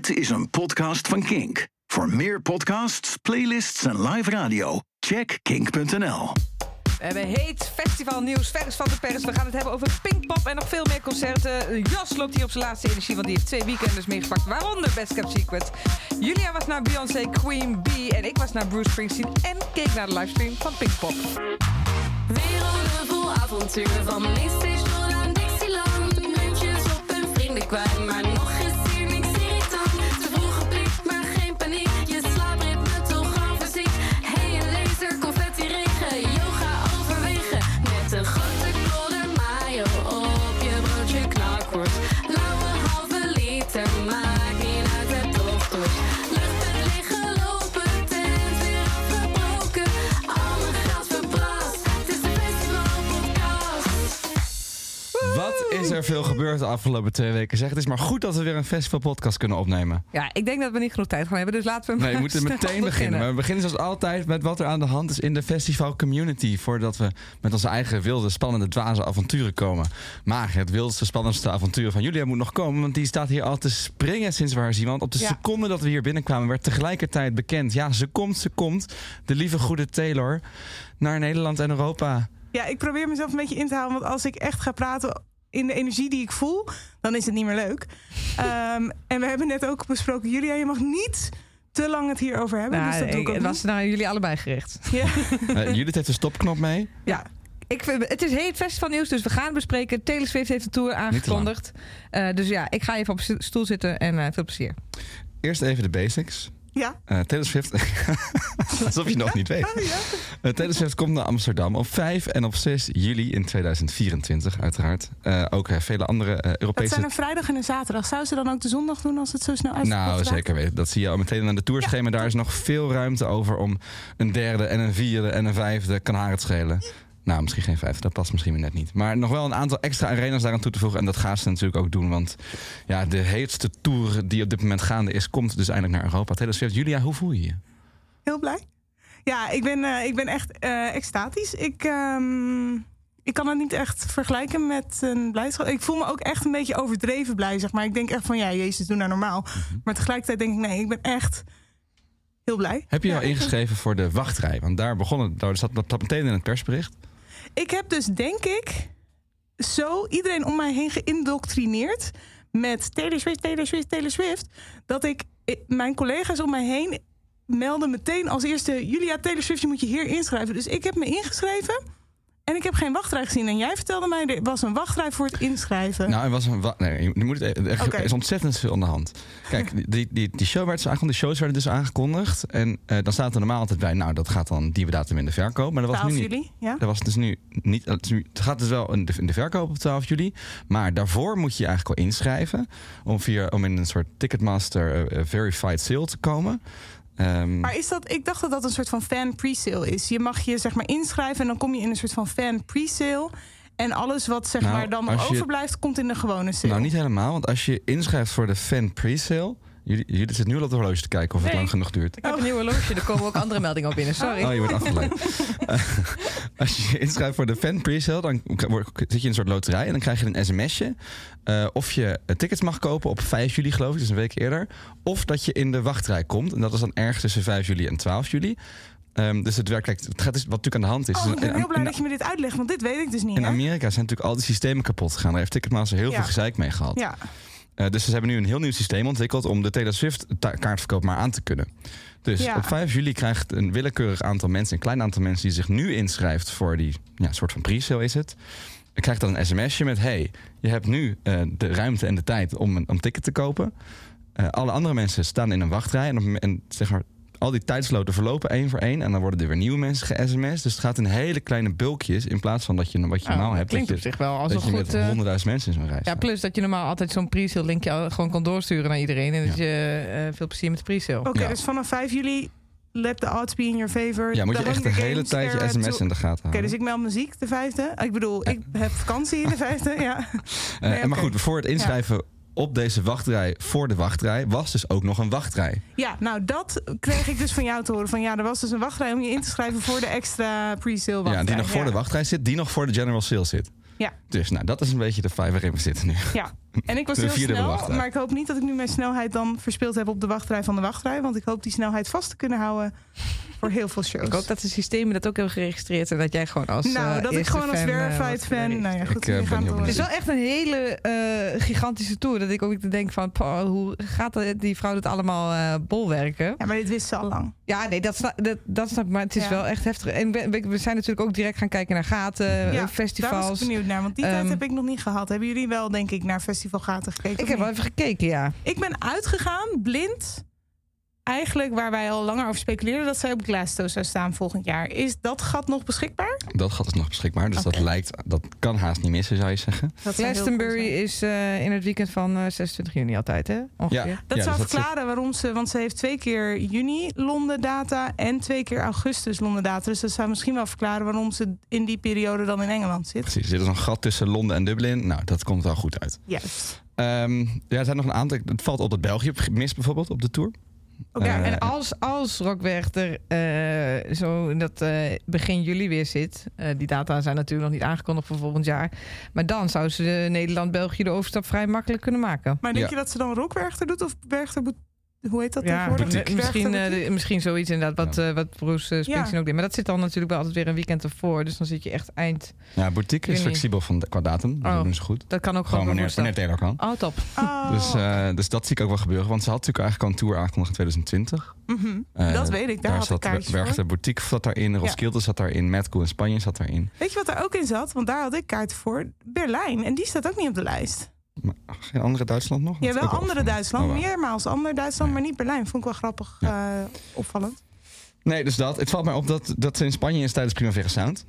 Dit is een podcast van Kink. Voor meer podcasts, playlists en live radio, check kink.nl. We hebben heet festivalnieuws, vers van de pers. We gaan het hebben over Pinkpop en nog veel meer concerten. Jas loopt hier op zijn laatste energie, want die heeft twee weekenders meegepakt. Waaronder Best Kept Secret. Julia was naar Beyoncé, Queen Bee en ik was naar Bruce Springsteen en keek naar de livestream van Pinkpop. Werelden vol avonturen van Mainstation aan Dixieland. Muntjes op hun vrienden kwijt, maar is er veel gebeurd de afgelopen twee weken? Zeg, het is maar goed dat we weer een festivalpodcast kunnen opnemen. Ja, ik denk dat we niet genoeg tijd gaan hebben, dus laten we Nee, we moeten meteen beginnen. Maar we beginnen zoals altijd met wat er aan de hand is in de festival community. Voordat we met onze eigen wilde, spannende, dwaze avonturen komen. Maar het wildste, spannendste avontuur van Julia moet nog komen. Want die staat hier al te springen sinds waar is Want op de Ja. seconde dat we hier binnenkwamen werd tegelijkertijd bekend. Ja, ze komt, ze komt. De lieve goede Taylor naar Nederland en Europa. Ja, ik probeer mezelf een beetje in te houden. Want als ik echt ga praten in de energie die ik voel, dan is het niet meer leuk. Ehm, en we hebben net ook besproken, Julia, je mag niet te lang het hierover hebben. Nou, dus dat doe ik ik- ook het niet. was naar jullie allebei gericht. Ja. Eh, Judith heeft een stopknop mee. Ja. Ik vind, het is heet festivalnieuws, dus we gaan het bespreken. Taylor Swift heeft de tour aangekondigd. Eh, dus ja, ik ga even op st- stoel zitten en eh, veel plezier. Eerst even de basics. Ja. Taylor Swift. Alsof je nog niet weet. Oh, ja. Eh, Taylor Swift komt naar Amsterdam op 5 en op 6 juli in 2024, uiteraard. Eh, ook vele andere Dat Europese. zijn een vrijdag en een zaterdag. Zou ze dan ook de zondag doen als het zo snel uitverkocht Nou, zeker weten. Dat zie je al meteen aan de tourschema. Daar is nog veel ruimte over om een derde en een vierde en een vijfde. Kan haar het schelen. Nou, misschien geen vijfde, dat past misschien weer net niet. Maar nog wel een aantal extra arenas daaraan toe te voegen. En dat gaat ze natuurlijk ook doen. Want ja, de heetste tour die op dit moment gaande is, komt dus eindelijk naar Europa. Taylor Swift, Julia, hoe voel je je? Heel blij. Ja, ik ben, eh, ik ben echt eh, extatisch. Ik, ehm, ik kan het niet echt vergelijken met een blijdschap. Ik voel me ook echt een beetje overdreven blij, zeg maar. Ik denk echt van, ja, Jezus, doe nou normaal. Maar tegelijkertijd denk ik, nee, ik ben echt heel blij. Heb je Ja, al ingeschreven voor de wachtrij? Want daar begon het. Daar zat dat meteen in het persbericht. Ik heb dus, denk ik, zo iedereen om mij heen geïndoctrineerd met Taylor Swift, Taylor Swift, Taylor Swift. Dat ik, ik- mijn collega's om mij heen melden meteen als eerste: Julia, Taylor Swift, je moet je hier inschrijven. Dus ik heb me ingeschreven en ik heb geen wachtrij gezien. En jij vertelde mij, er was een wachtrij voor het inschrijven. Nou, er was een. Nee, je moet het, er Oké. is ontzettend veel aan de hand. Kijk, die, die, die show werd dus aangekondigd, de shows werden dus aangekondigd. En eh, dan staat er normaal altijd bij, nou, dat gaat dan die datum in de verkoop. Maar dat was 12 nu niet. juli, ja. Dat was dus nu niet. Het, nu- het gaat dus wel in de, in de verkoop op 12 juli. Maar daarvoor moet je je eigenlijk al inschrijven. Om, via, om in een soort Ticketmaster eh, eh, verified sale te komen. Ehm, Maar is dat, ik dacht dat dat een soort van fan pre-sale is. Je mag je zeg maar inschrijven en dan kom je in een soort van fan pre-sale. En alles wat zeg Nou, maar dan je- overblijft, komt in de gewone sale. nou, niet helemaal. Want als je inschrijft voor de fan pre-sale. Jullie, jullie zitten nu al op de horloge te kijken of het Nee. lang genoeg duurt. Ik heb een nieuwe horloge, er komen ook andere meldingen op binnen. Sorry. Oh, je wordt afgeleid. Eh, als je je inschrijft voor de fan pre-sale, dan zit je in een soort loterij en dan krijg je een sms'je. eh, of je eh, tickets mag kopen op 5 juli, geloof ik, dus een week eerder. Of dat je in de wachtrij komt. En dat is dan ergens tussen 5 juli en 12 juli. Ehm, dus het werkt, kijk, het gaat dus, wat natuurlijk aan de hand is. Oh, ik ben in- heel blij in- dat je me dit uitlegt, want dit weet ik dus niet. in hè? Amerika zijn natuurlijk al die systemen kapot gegaan. Daar heeft Ticketmaster heel Ja. veel gezeik mee gehad. Ja, Eh, dus ze hebben nu een heel nieuw systeem ontwikkeld om de Taylor Swift ta- kaartverkoop maar aan te kunnen. Dus Ja. op 5 juli krijgt een willekeurig aantal mensen, een klein aantal mensen die zich nu inschrijft voor die ja, soort van pre-sale is het. Krijgt dan een sms'je met: hey, je hebt nu eh, de ruimte en de tijd om een om ticket te kopen. Eh, alle andere mensen staan in een wachtrij en, op, en zeg maar, al die tijdsloten verlopen één voor één. En dan worden er weer nieuwe mensen ge-sms. Dus het gaat in hele kleine bulkjes in plaats van dat je wat je Oh, normaal hebt. klinkt dat op je, zich wel als dat een je goed... met eh, honderdduizend mensen in zo'n reis ja, staat. plus dat je normaal altijd zo'n pre-sale linkje al gewoon kan doorsturen naar iedereen. En dat je eh, veel plezier met de pre-sale. oké, Ja. dus vanaf 5 juli, let the odds be in your favor. Ja, moet je echt de hele tijd je sms to- in de gaten Oké, houden. dus ik meld muziek de vijfde. Ik bedoel, ik heb vakantie de vijfde, ja. Eh, nee, en Maar oké. goed, voor het inschrijven op deze wachtrij, voor de wachtrij, was dus ook nog een wachtrij. Ja, nou dat kreeg ik dus van jou te horen. Van ja, er was dus een wachtrij om je in te schrijven voor de extra pre-sale wachtrij. Ja, die nog voor ja. de wachtrij zit, die nog voor de general sale zit. Ja. Dus nou, dat is een beetje de vijf waarin we zitten nu. Ja, En ik was De heel snel, maar ik hoop niet dat ik nu mijn snelheid dan verspeeld heb op de wachtrij van de wachtrij. Want ik hoop die snelheid vast te kunnen houden voor heel veel shows. Ik hoop dat de systemen dat ook hebben geregistreerd. En dat jij gewoon als. nou, eh, dat ik gewoon als fan, eh, verified fan. Nou ja, goed, Ik, eh, gaan. Het is wel echt een hele eh, gigantische tour. Dat ik ook denk van, "Poh, hoe gaat die vrouw dat allemaal eh bolwerken? Ja, maar dit wist ze al lang. Ja, nee, dat snap, dat, dat snap ik. Maar het is Ja. wel echt heftig. En we, zijn natuurlijk ook direct gaan kijken naar gaten, eh, Ja, Daar festivals. was ik benieuwd naar, want die Ehm, tijd heb ik nog niet gehad. Hebben jullie wel, denk ik, naar festivalgaten gekeken? Ik heb wel even gekeken, ja. Ik ben uitgegaan, blind. Eigenlijk waar wij al langer over speculeerden dat zij op Glasgow zou staan volgend jaar. Is dat gat nog beschikbaar? Dat gat is nog beschikbaar. Dus dat lijkt, dat kan haast niet missen, zou je zeggen. Dat Glastonbury cool is eh, in het weekend van eh, 26 juni altijd, hè? Ongeveer. Ja. Dat Ja, zou dus dat verklaren waarom ze, want ze heeft twee keer juni Londen data en twee keer augustus Londen data. Dus dat zou misschien wel verklaren waarom ze in die periode dan in Engeland zit. Precies. Er is een gat tussen Londen en Dublin. Nou, dat komt wel goed uit. Juist. Ehm, ja, er zijn nog een aantal. Het valt op dat België mist bijvoorbeeld op de tour. Oké, Ja, Eh, en als, als Rockwerchter eh, zo in dat eh, begin juli weer zit, eh, die data zijn natuurlijk nog niet aangekondigd voor volgend jaar, maar dan zou ze de Nederland-België de overstap vrij makkelijk kunnen maken. Maar denk Ja. je dat ze dan Rockwerchter doet of Berchter Boet- Hoe heet dat Ja, tegenwoordig? misschien, eh, Boutique? de- misschien zoiets inderdaad, wat, eh, wat Bruce uh, Springsteen Ja. ook deed. Maar dat zit dan natuurlijk wel altijd weer een weekend ervoor. Dus dan zit je echt eind. Ja, boutique is flexibel van, qua datum. Oh. dat doen ze goed. Dat kan ook Gewoon gewoon wanneer, wanneer Taylor kan. Oh, top. Oh. Dus, eh, dus dat zie ik ook wel gebeuren. Want ze had natuurlijk eigenlijk al een tour aangekondigd in 2020. Mhm. Dat weet ik, daar, had ik zat voor. Boutique zat daarin, Roskilde zat daarin, Mad Cool in Spanje zat daarin. Weet je wat daar ook in zat? Want daar had ik kaarten voor. Berlijn. En die staat ook niet op de lijst. Maar, geen andere Duitsland nog? Ja, is wel andere. Duitsland. Oh, wel. Meermaals ander Duitsland, maar niet Berlijn. Vond ik wel grappig. eh, opvallend. Nee, dus dat. Het valt mij op dat, dat ze in Spanje is tijdens Primavera Sound.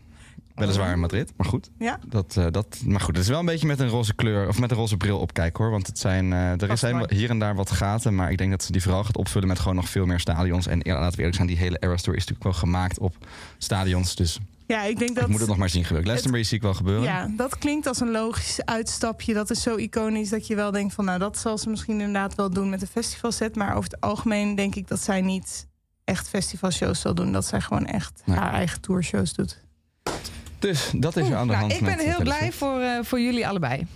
Weliswaar in Madrid, maar goed. Ja. Dat, eh, dat, maar goed, het is wel een beetje met een roze kleur of met een roze bril opkijken hoor. Want het zijn, eh, er zijn hier en daar wat gaten. Maar ik denk dat ze die vooral gaat opvullen met gewoon nog veel meer stadions. En laten we eerlijk zijn, die hele Eras Tour is natuurlijk wel gemaakt op stadions. Dus Ja, ik denk dat... ik moet het nog maar zien gebeuren. Glastonbury zie ik wel gebeuren. Ja, dat klinkt als een logisch uitstapje. Dat is zo iconisch dat je wel denkt van... nou, dat zal ze misschien inderdaad wel doen met de festivalset. Maar over het algemeen denk ik dat zij niet echt festivalshows zal doen. Dat zij gewoon echt Nee. haar eigen tourshows doet. Dus dat is je aan de Nou, hand. ik ben heel blij voor, eh, voor jullie allebei.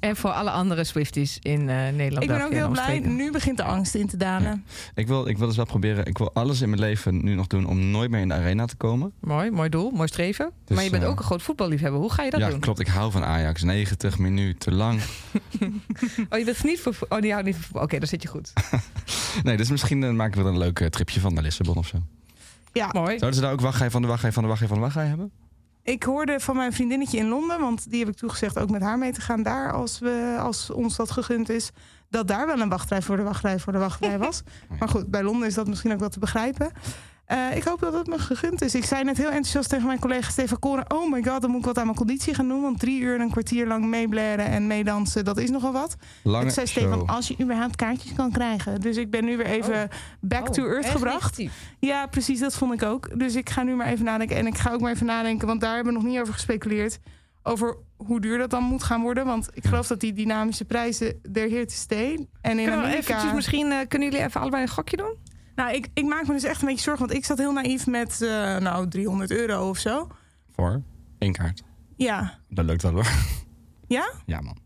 En voor alle andere Swifties in eh, Nederland. Ik ben ook heel blij. Nu begint de angst in te dalen. Ik wil, ik wil dus wel proberen. Ik wil alles in mijn leven nu nog doen om nooit meer in de arena te komen. Mooi, mooi doel, mooi streven. Dus, maar je bent eh, ook een groot voetballiefhebber. Hoe ga je dat ja, doen? klopt. Ik hou van Ajax. 90 minuten lang. Oh, je bent niet voor vo- Oh, die houdt niet van voetbal. Oké, dan zit je goed. Nee, dus misschien eh, maken we er een leuk tripje van naar Lissabon of zo. Ja, Mooi. Zouden ze daar ook wachtrij van de wachtrij van de wachtrij van de wachtrij hebben? Ik hoorde van mijn vriendinnetje in Londen... want die heb ik toegezegd ook met haar mee te gaan daar... als, we, als ons dat gegund is... dat daar wel een wachtrij voor de wachtrij voor de wachtrij was. Maar goed, bij Londen is dat misschien ook wel te begrijpen. Eh, ik hoop dat het me gegund is. Ik zei net heel enthousiast tegen mijn collega Stefan Koren... oh my god, dan moet ik wat aan mijn conditie gaan doen... want drie uur en een kwartier lang meeblaren en meedansen... dat is nogal wat. Lange ik zei show. Stefan, als je überhaupt kaartjes kan krijgen. Dus ik ben nu weer even back to Oh, earth gebracht. negatief. Ja, precies, dat vond ik ook. Dus ik ga nu maar even nadenken. En ik ga ook maar even nadenken, want daar hebben we nog niet over gespeculeerd. Over hoe duur dat dan moet gaan worden. Want ik geloof dat die dynamische prijzen er here to stay. En in Kunnen Amerika... eventjes, misschien eh, kunnen jullie even allebei een gokje doen? Nou, ik, ik maak me dus echt een beetje zorgen. Want ik zat heel naïef met, eh, nou, 300 euro of zo. Voor één kaart. Ja. Dat lukt wel hoor. Ja? Ja man.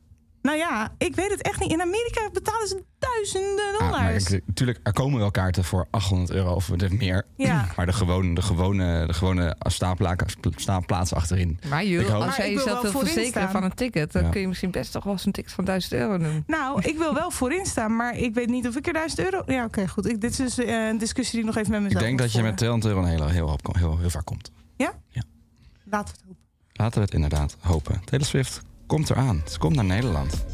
Nou ja, ik weet het echt niet. In Amerika betalen ze duizenden Ah, maar dollars. ik- natuurlijk, er komen wel kaarten voor 800 euro of er meer. Ja. Maar de gewone, de gewone, de gewone staanplaatsen achterin. Maar Ik joh, hoop- als Maar jij ik wil jezelf wel wil voorin verzekeren staan. van een ticket... dan Ja. kun je misschien best toch wel eens een ticket van 1000 euro doen. Nou, ik wil wel voorin staan, maar ik weet niet of ik er 1000 euro... Ja, oké, goed. Ik, dit is dus eh, een discussie die ik nog even met Ik mezelf denk moet dat je met voeren. 200 euro een hele, heel, hoop- heel, heel ver komt. Laten we het hopen. Laten we het inderdaad hopen. Taylor Swift komt eraan. Ze komt naar Nederland.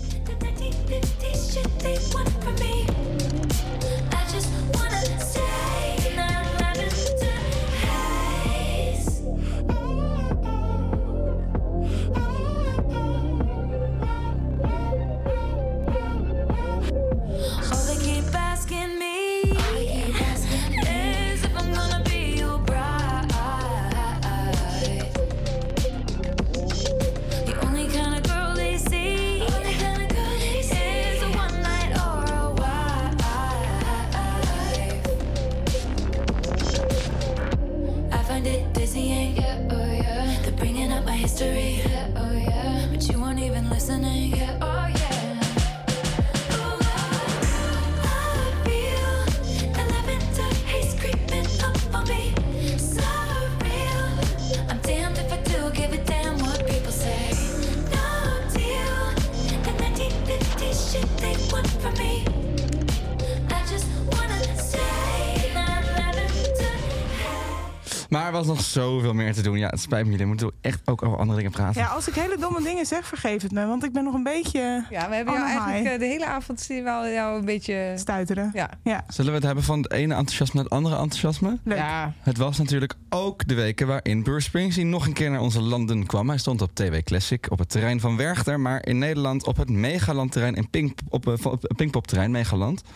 Was nog zoveel meer te doen. Ja, het spijt me, jullie moeten echt ook over andere dingen praten. Ja, als ik hele domme dingen zeg, vergeef het me. Want ik ben nog een beetje Ja, we hebben jou eigenlijk eh, de hele avond zien we al jou een beetje... stuiteren. Ja. Ja, Zullen we het hebben van het ene enthousiasme naar het andere enthousiasme? leuk. Ja, Het was natuurlijk ook de weken waarin Bruce Springsteen nog een keer naar onze landen kwam. Hij stond op TW Classic op het terrein van Werchter, maar in Nederland op het Megaland terrein in Pink, op, eh, op het Pinkpop terrein Megaland. Eh,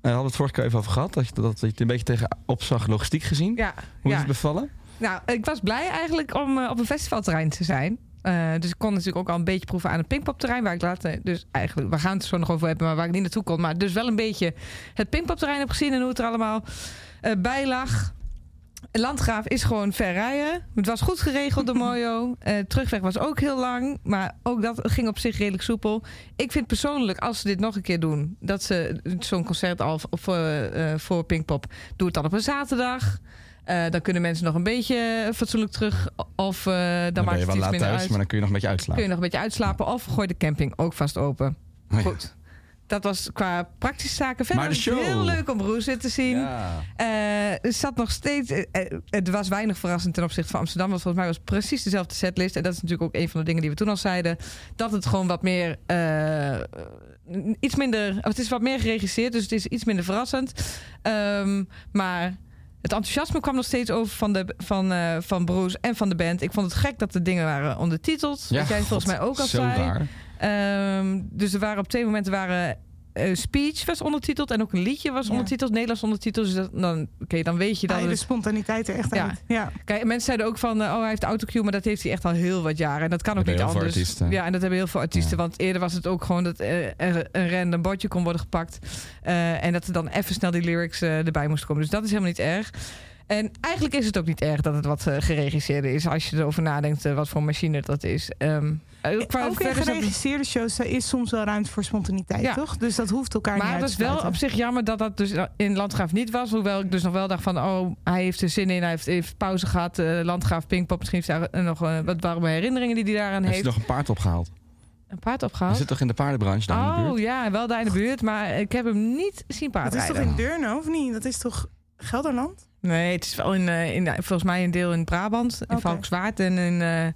we hadden het vorige keer even over gehad, dat je, dat je het een beetje tegen opzag logistiek gezien. ja. Hoe is ja. het bevallen? Nou, ik was blij eigenlijk om eh, op een festivalterrein te zijn. Eh, dus ik kon natuurlijk ook al een beetje proeven aan het Pinkpop-terrein. Waar ik later, dus eigenlijk, we gaan het er zo nog over hebben, maar waar ik niet naartoe kon. Maar dus wel een beetje het Pinkpop-terrein heb gezien en hoe het er allemaal eh, bij lag. Landgraaf is gewoon ver rijden. Het was goed geregeld door Mojo. Eh, terugweg was ook heel lang. Maar ook dat ging op zich redelijk soepel. Ik vind persoonlijk, als ze dit nog een keer doen... dat ze zo'n concert al eh, voor Pinkpop... doe het dan op een zaterdag. Eh, dan kunnen mensen nog een beetje fatsoenlijk terug. Of eh, dan, Dan, maakt je het iets laat minder thuis, uit. maar dan kun je nog een beetje Kun uitslapen. je nog een beetje uitslapen. Of gooi de camping ook vast open. Oh ja. Goed. Dat was qua praktische zaken verder Maar de show. heel leuk om Broes te zien. Ja. Eh, er zat nog steeds. eh, eh, het was weinig verrassend ten opzichte van Amsterdam. Want volgens mij was het precies dezelfde setlist. En dat is natuurlijk ook een van de dingen die we toen al zeiden. Dat het gewoon wat meer. eh, iets minder. Het is wat meer geregisseerd, dus het is iets minder verrassend. Ehm, maar. Het enthousiasme kwam nog steeds over van, de, van, eh, van Bruce en van de band. Ik vond het gek dat de dingen waren ondertiteld. Ja, wat jij volgens mij ook al zei. Ehm, dus er waren op twee momenten waren eh, speech was ondertiteld en ook een liedje was Ja. ondertiteld, Nederlands ondertiteld. Dus dat, dan, oké, dan weet je dat. Je de spontaniteit er echt Ja. uit. Ja. Kijk, mensen zeiden ook van, eh, oh, hij heeft autocue, maar dat heeft hij echt al heel wat jaren. En dat kan ook niet heel veel anders. artiesten. Ja, en dat hebben heel veel artiesten. Ja. Want eerder was het ook gewoon dat eh, er een random bordje kon worden gepakt. eh, en dat er dan even snel die lyrics erbij moesten komen. Dus dat is helemaal niet erg. En eigenlijk is het ook niet erg dat het wat geregisseerde is. Als je erover nadenkt wat voor machine dat is. Ehm, eh, qua- Ook in geregisseerde shows eh, is soms wel ruimte voor spontaniteit, Ja. toch? Dus dat hoeft elkaar niet Maar het is wel op zich jammer dat dat dus in Landgraaf niet was. Hoewel ik dus nog wel dacht van, oh, hij heeft er zin in. Hij heeft, heeft pauze gehad. eh, Landgraaf Pinkpop. Misschien heeft hij daar nog eh, wat warme herinneringen die hij daaraan Heeft heeft. je nog een paard opgehaald? Een paard Je opgehaald. zit toch in de paardenbranche daar in de buurt? Oh ja, wel daar in de buurt. Maar ik heb hem niet zien Dat is toch in Deurne, of niet? Dat is toch Gelderland? Nee, het is wel in, eh, in, volgens mij een deel in Brabant. In Oké. Valkenswaard en in... eh, el-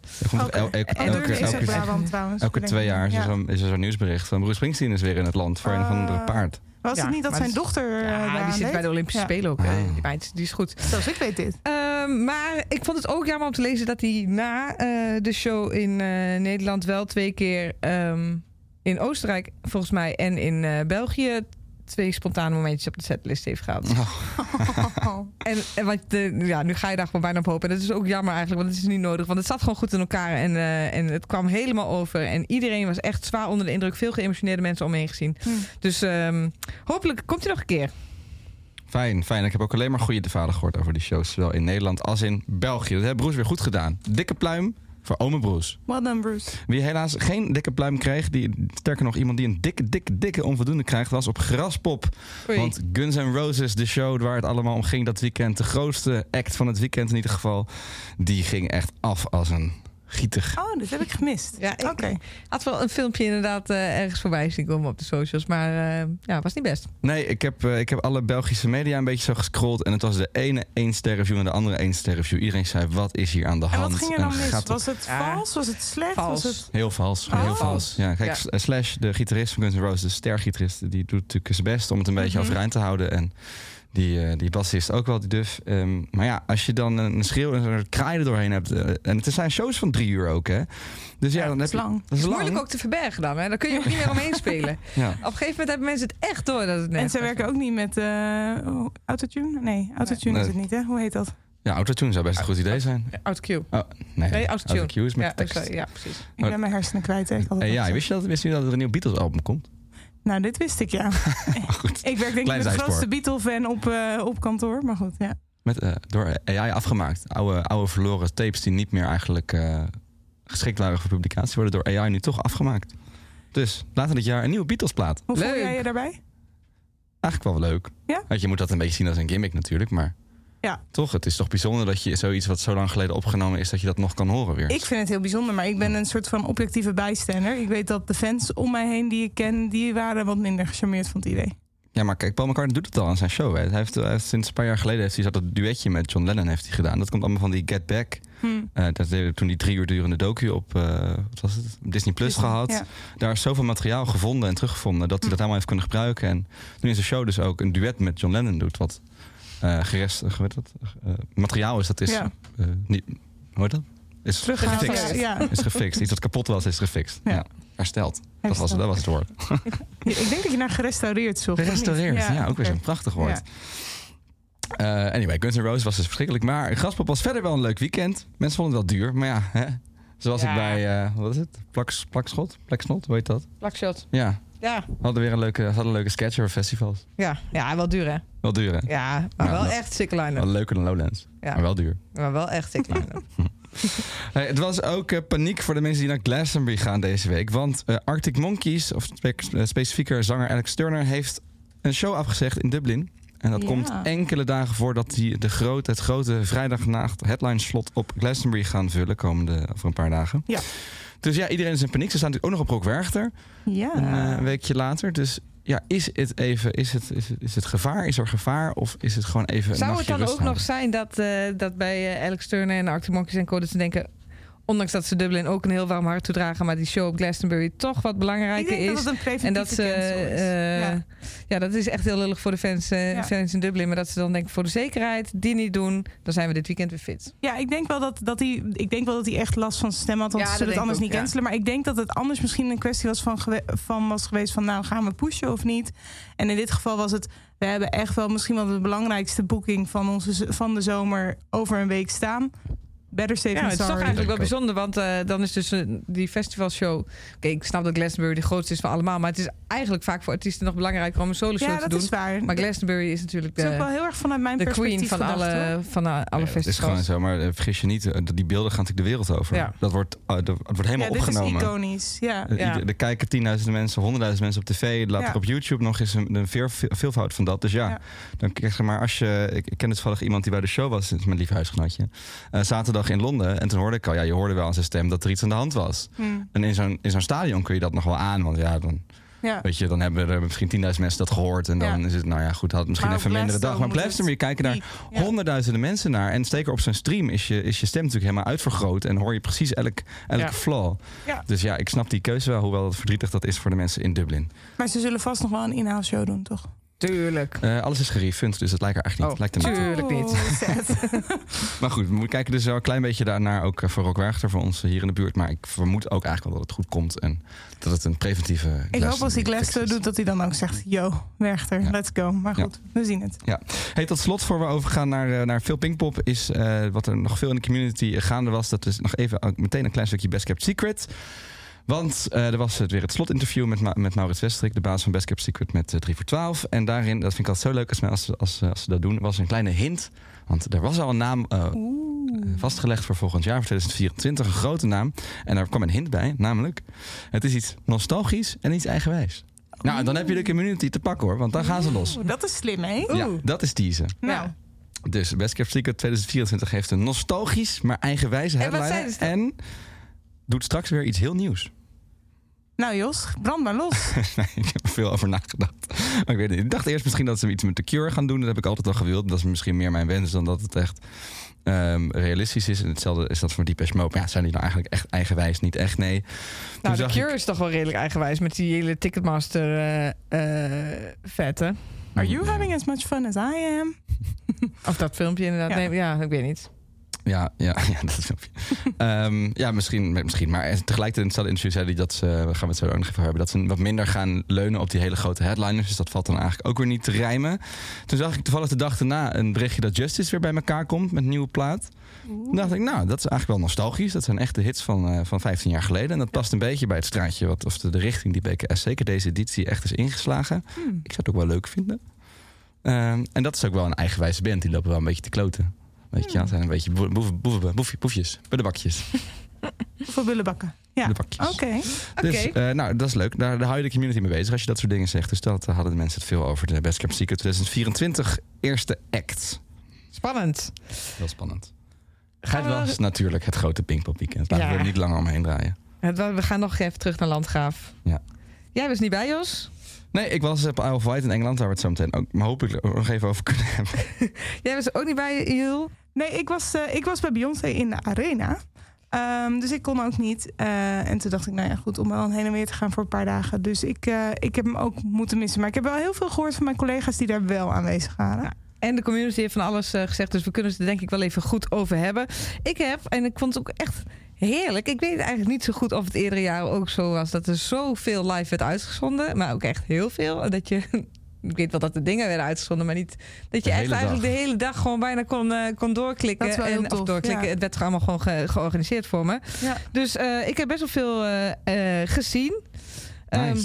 elke, elke, elke, Brabant trouwens. elke twee jaar is er zo'n is er zo'n nieuwsbericht van Bruce Springsteen is weer in het land voor een of andere Ah. paard. Was Ja, het niet dat zijn dochter eh, ja, die daaraan zit bij de Olympische Ja. Spelen ook. Ah. eh, die die is goed. Zoals ik weet dit. Ehm, maar ik vond het ook jammer om te lezen dat hij na eh, de show in eh, Nederland wel twee keer ehm, in Oostenrijk, volgens mij, en in eh, België twee spontane momentjes op de setlist heeft gehad. En, en wat de, ja, nu ga je daar gewoon bijna op hopen. En dat is ook jammer eigenlijk, want het is niet nodig. Want het zat gewoon goed in elkaar en, eh, en het kwam helemaal over. En iedereen was echt zwaar onder de indruk. Veel geëmotioneerde mensen om me heen gezien. Hm. Dus ehm, hopelijk komt hij nog een keer. Fijn, fijn. Ik heb ook alleen maar goede verhalen gehoord over die shows. Zowel in Nederland als in België. Dat heeft Broes weer goed gedaan. Dikke pluim voor ome Broes. Well done, Bruce. Wie helaas geen dikke pluim kreeg, die, sterker nog iemand die een dikke, dikke, dikke onvoldoende krijgt, was op Graspop. Oei. Want Guns N' Roses, de show waar het allemaal om ging dat weekend, de grootste act van het weekend in ieder geval, die ging echt af als een gietig. Oh, dit heb ik gemist. Ja, ik- Oké. had wel een filmpje inderdaad eh, ergens voorbij zien komen op de socials. Maar eh, ja, was niet best. Nee, ik heb, eh, ik heb alle Belgische media een beetje zo gescrolld en het was de ene één ster review en de andere één ster review. Iedereen zei, wat is hier aan de En hand? wat ging er dan mis? Was het Ja. vals? Was het slecht? Vals. Was het... Heel vals. Oh. Heel vals. Ja, kijk, Ja. Slash, de gitarist van Guns N' Roses, de stergitarist, die doet natuurlijk zijn best om het een beetje Mhm. overeind te houden. En die, eh, die bassist ook wel, die duf. Ehm, maar ja, als je dan een schreeuw en een kraai er doorheen hebt. eh, en het zijn shows van drie uur ook, hè? Dus ja, Ja, dan dat heb is je. lang. Dat Het is is lang. moeilijk ook te verbergen dan. Hè? Dan kun je ook niet meer omheen spelen. Ja. Op een gegeven moment hebben mensen het echt door dat het net En ze werken ook niet met eh, oh, autotune? Nee, autotune Nee. is het niet, hè? Hoe heet dat? ja, autotune zou best een goed idee zijn. Autocue. Oh, nee, Nee, autotune. autocue is met Ja, tekst. sorry, ja, precies. Ik ben mijn hersenen kwijt. hè. Ik had het Eh, al ja, wist je dat, wist je dat er een nieuw Beatles album komt? Nou, dit wist ik, ja. Goed. Ik werk denk ik de grootste Beatle-fan op, eh, op kantoor. Maar goed, ja. Met, eh, door AI afgemaakt. Oude, oude verloren tapes die niet meer eigenlijk eh, geschikt waren voor publicatie, worden door AI nu toch afgemaakt. Dus later dit jaar een nieuwe Beatles plaat. Hoe voel jij je daarbij? Eigenlijk wel leuk. Ja? Want je moet dat een beetje zien als een gimmick natuurlijk, maar Ja. toch, het is toch bijzonder dat je zoiets wat zo lang geleden opgenomen is, dat je dat nog kan horen weer. Ik vind het heel bijzonder, maar ik ben een soort van objectieve bijstander. Ik weet dat de fans om mij heen die ik ken, die waren wat minder gecharmeerd van het idee. Ja, maar kijk, Paul McCartney doet het al aan zijn show. Hè. Hij heeft, hij heeft sinds een paar jaar geleden heeft hij dat duetje met John Lennon heeft hij gedaan. Dat komt allemaal van die Get Back. Hm. Eh, dat hij toen die drie uur durende docu op eh, wat was het? Disney Plus Disney, gehad. ja. Daar is zoveel materiaal gevonden en teruggevonden dat hij dat helemaal heeft kunnen gebruiken. En nu in zijn show dus ook een duet met John Lennon doet. Wat gerest, uh, weet dat, Eh, materiaal is dat is Ja. eh, niet. Hoe heet dat? Is gefixt. Ja, ja. Is gefixt. Iets wat kapot was, is gefixt. Ja. Ja. Hersteld. Dat was, dat was het woord. Ik denk dat je naar gerestaureerd zocht. Gerestaureerd. Ja, ook weer zo'n prachtig woord. Ja. Eh, anyway, Guns N' Roses was dus verschrikkelijk. Maar Graspop was verder wel een leuk weekend. Mensen vonden het wel duur. Maar ja, hè? zoals Ja. ik bij, eh, wat is het? Plaks, plakschot? Pleksnot, hoe heet dat? Plakshot. Ja, Ja, we hadden weer een leuke, hadden een leuke sketch over festivals. ja, ja, wel duur hè? Wel duur, hè? Ja, maar Ja, wel dat- echt sick line-up. Wel leuker dan Lowlands. Ja. Maar wel duur. Maar wel echt sick line-up. Hey, het was ook eh, paniek voor de mensen die naar Glastonbury gaan deze week. Want eh, Arctic Monkeys, of spe- eh, specifieker zanger Alex Turner, heeft een show afgezegd in Dublin. En dat Ja. komt enkele dagen voordat die de grote, het grote vrijdagnacht headline slot op Glastonbury gaan vullen. Komende over een paar dagen. Ja. Dus ja, iedereen is in paniek. Ze staan natuurlijk ook nog op Rockwerchter. Ja. Een eh, weekje later. Dus ja, is het even, is het, is het, is het gevaar? Is er gevaar? Of is het gewoon even een Zou het dan ook nog zijn dat, eh, dat bij eh, Alex Turner en Arctic Monkeys en Co. dat ze denken... ondanks dat ze Dublin ook een heel warm hart toedragen... maar die show op Glastonbury toch wat ik belangrijker denk is... dat het En dat ze, is. eh, ja. ja. dat is echt heel lullig voor de fans, eh, Ja. fans in Dublin. Maar dat ze dan denken, voor de zekerheid, die niet doen, dan zijn we dit weekend weer fit. ja, ik denk wel dat, dat hij, ik denk wel dat hij echt last van zijn stem had. Want ze dat zullen het anders niet cancelen. Maar ik denk dat het anders misschien een kwestie was van, van was geweest van nou gaan we pushen of niet. En in dit geval was het, we hebben echt wel misschien wel de belangrijkste boeking van, onze, van de zomer over een week staan. Better safe Ja, than het is toch eigenlijk wel bijzonder, want eh, dan is dus eh, die festivalshow... Oké, ik snap dat Glastonbury de grootste is van allemaal... maar het is eigenlijk vaak voor artiesten nog belangrijker om een solo show Ja, te dat doen. is waar. Maar Glastonbury is natuurlijk het is ook wel de, heel erg vanuit mijn de perspectief queen van gedacht, alle, hoor. van alle Ja, het is festivals. gewoon zo, maar eh, vergis je niet, dat die beelden gaan natuurlijk de wereld over. Ja. Dat wordt, dat wordt helemaal Ja, dit is opgenomen. iconisch. Ja. Ja. Er kijken tienduizenden mensen, honderdduizend mensen op tv. Later Ja. op YouTube nog eens een, een veel, veel- veelvoud van dat. Dus ja, Ja. dan krijg je maar als je... Ik, ik ken toevallig iemand die bij de show was, het is mijn lief huisgenootje. eh, in Londen. En toen hoorde ik al, ja, je hoorde wel aan zijn stem dat er iets aan de hand was. Hm. En in zo'n, in zo'n stadion kun je dat nog wel aan. Want ja, dan, ja. weet je, dan hebben er misschien tienduizend mensen dat gehoord. En dan Ja. is het, nou ja, goed, had misschien Maar even een mindere dag. Maar Glastonbury Glastonbury kijken daar. Ja. honderdduizenden mensen naar. En zeker op zo'n stream is je, is je stem natuurlijk helemaal uitvergroot. En hoor je precies elk, elke flaw. Ja. Dus ja, ik snap die keuze wel. Hoewel het verdrietig dat is voor de mensen in Dublin. Maar ze zullen vast nog wel een in-house show doen, toch? Tuurlijk. Eh, alles is gerefund, dus het lijkt er eigenlijk niet. Oh, lijkt er niet. tuurlijk niet. Oh. Maar goed, we kijken dus wel een klein beetje daarnaar ook eh, voor Rockwerchter voor ons hier in de buurt. Maar ik vermoed ook eigenlijk wel dat het goed komt. En dat het een preventieve ik hoop als hij fix Glasgow is. doet dat hij dan ook zegt... Yo, Werchter, Ja. let's go. Maar Ja. goed, we zien het. Hey, tot slot, voor we overgaan naar, eh, naar veel Pinkpop, is eh, wat er nog veel in de community gaande was. Dat is nog even meteen een klein stukje Best Kept Secret. Want eh, er was het weer het slotinterview met, Ma- met Maurits Westrik, de baas van Best Kept Secret met eh, 3 voor 12. En daarin, dat vind ik altijd zo leuk als, als, als, als ze dat doen, was een kleine hint. Want er was al een naam eh, vastgelegd voor volgend jaar, voor 2024, een grote naam. En daar kwam een hint bij, namelijk, het is iets nostalgisch en iets eigenwijs. Nou, en dan heb je de community te pakken hoor, want dan gaan ze los. Oeh, dat is slim, hè? Ja, dat is teasen. Nou, Dus Best Kept Secret 2024 heeft een nostalgisch, maar eigenwijze En wat headline. zeiden ze dan? En doet straks weer iets heel nieuws. nou Jos, brand maar los. Nee, ik heb er veel over nagedacht. Maar ik weet niet. Ik dacht eerst misschien dat ze iets met The Cure gaan doen. Dat heb ik altijd al gewild. Dat is misschien meer mijn wens dan dat het echt ehm, realistisch is. En hetzelfde is dat voor Deepesh Mode. Maar ja, zijn die nou eigenlijk echt eigenwijs? Niet echt, nee. Nou, Toen de Cure ik- is toch wel redelijk eigenwijs met die hele Ticketmaster eh eh vetten. Are you having as much fun as I am? Of dat filmpje inderdaad. Ja. Nee, ja, ik weet niet. Ja, ja, ja, dat is Ehm Ja, misschien, misschien. Maar tegelijkertijd in hetzelfde interview zei hij dat ze, we gaan we het zo ook nog even hebben, dat ze wat minder gaan leunen op die hele grote headliners. Dus dat valt dan eigenlijk ook weer niet te rijmen. Toen zag ik toevallig de dag daarna een berichtje dat Justice weer bij elkaar komt met een nieuwe plaat. Toen dacht ik, nou, dat is eigenlijk wel nostalgisch. Dat zijn echt de hits van, eh, van 15 jaar geleden. En dat past een beetje bij het straatje, wat, of de, de richting die BKS zeker deze editie echt is ingeslagen. Hmm. Ik zou het ook wel leuk vinden. Ehm, en dat is ook wel een eigenwijze band. Die lopen wel een beetje te kloten. Weet je, ja, het zijn een beetje boe- boeven, boeven, boefje- boefjes, bullebakjes. Voor bullenbakken. Ja, oké. Dus eh, nou, dat is leuk. Daar, daar hou je de community mee bezig als je dat soort dingen zegt. Dus dat eh, hadden de mensen het veel over. De Best Kept Secret 2024 eerste act. Spannend. Heel spannend. Gaan Het we- was natuurlijk het grote Pinkpop weekend. Laten we er niet langer omheen draaien. We gaan nog even terug naar Landgraaf. Ja. Jij was niet bij, Jos? Nee, ik was op Isle of Wight in Engeland, waar we het zo meteen ook maar hopelijk nog even over kunnen hebben. Jij was er ook niet bij, Jul? Nee, ik was, eh, ik was bij Beyoncé in de arena. Ehm, dus ik kon ook niet. Eh, en toen dacht ik, nou ja, goed, om dan heen en weer te gaan voor een paar dagen. Dus ik, eh, ik heb hem ook moeten missen. Maar ik heb wel heel veel gehoord van mijn collega's die daar wel aanwezig waren. En de community heeft van alles gezegd, dus we kunnen het er denk ik wel even goed over hebben. Ik heb, en ik vond het ook echt heerlijk. Ik weet eigenlijk niet zo goed of het eerdere jaar ook zo was dat er zoveel live werd uitgezonden. Maar ook echt heel veel. Dat je, ik weet wel dat de dingen werden uitgezonden, maar niet dat je De echt hele eigenlijk dag. de hele dag gewoon bijna kon, eh, kon doorklikken. Dat is wel heel en, of doorklikken. ja. Het werd allemaal gewoon ge- georganiseerd voor me. Ja. Dus eh, ik heb best wel veel eh, eh, gezien. Ehm.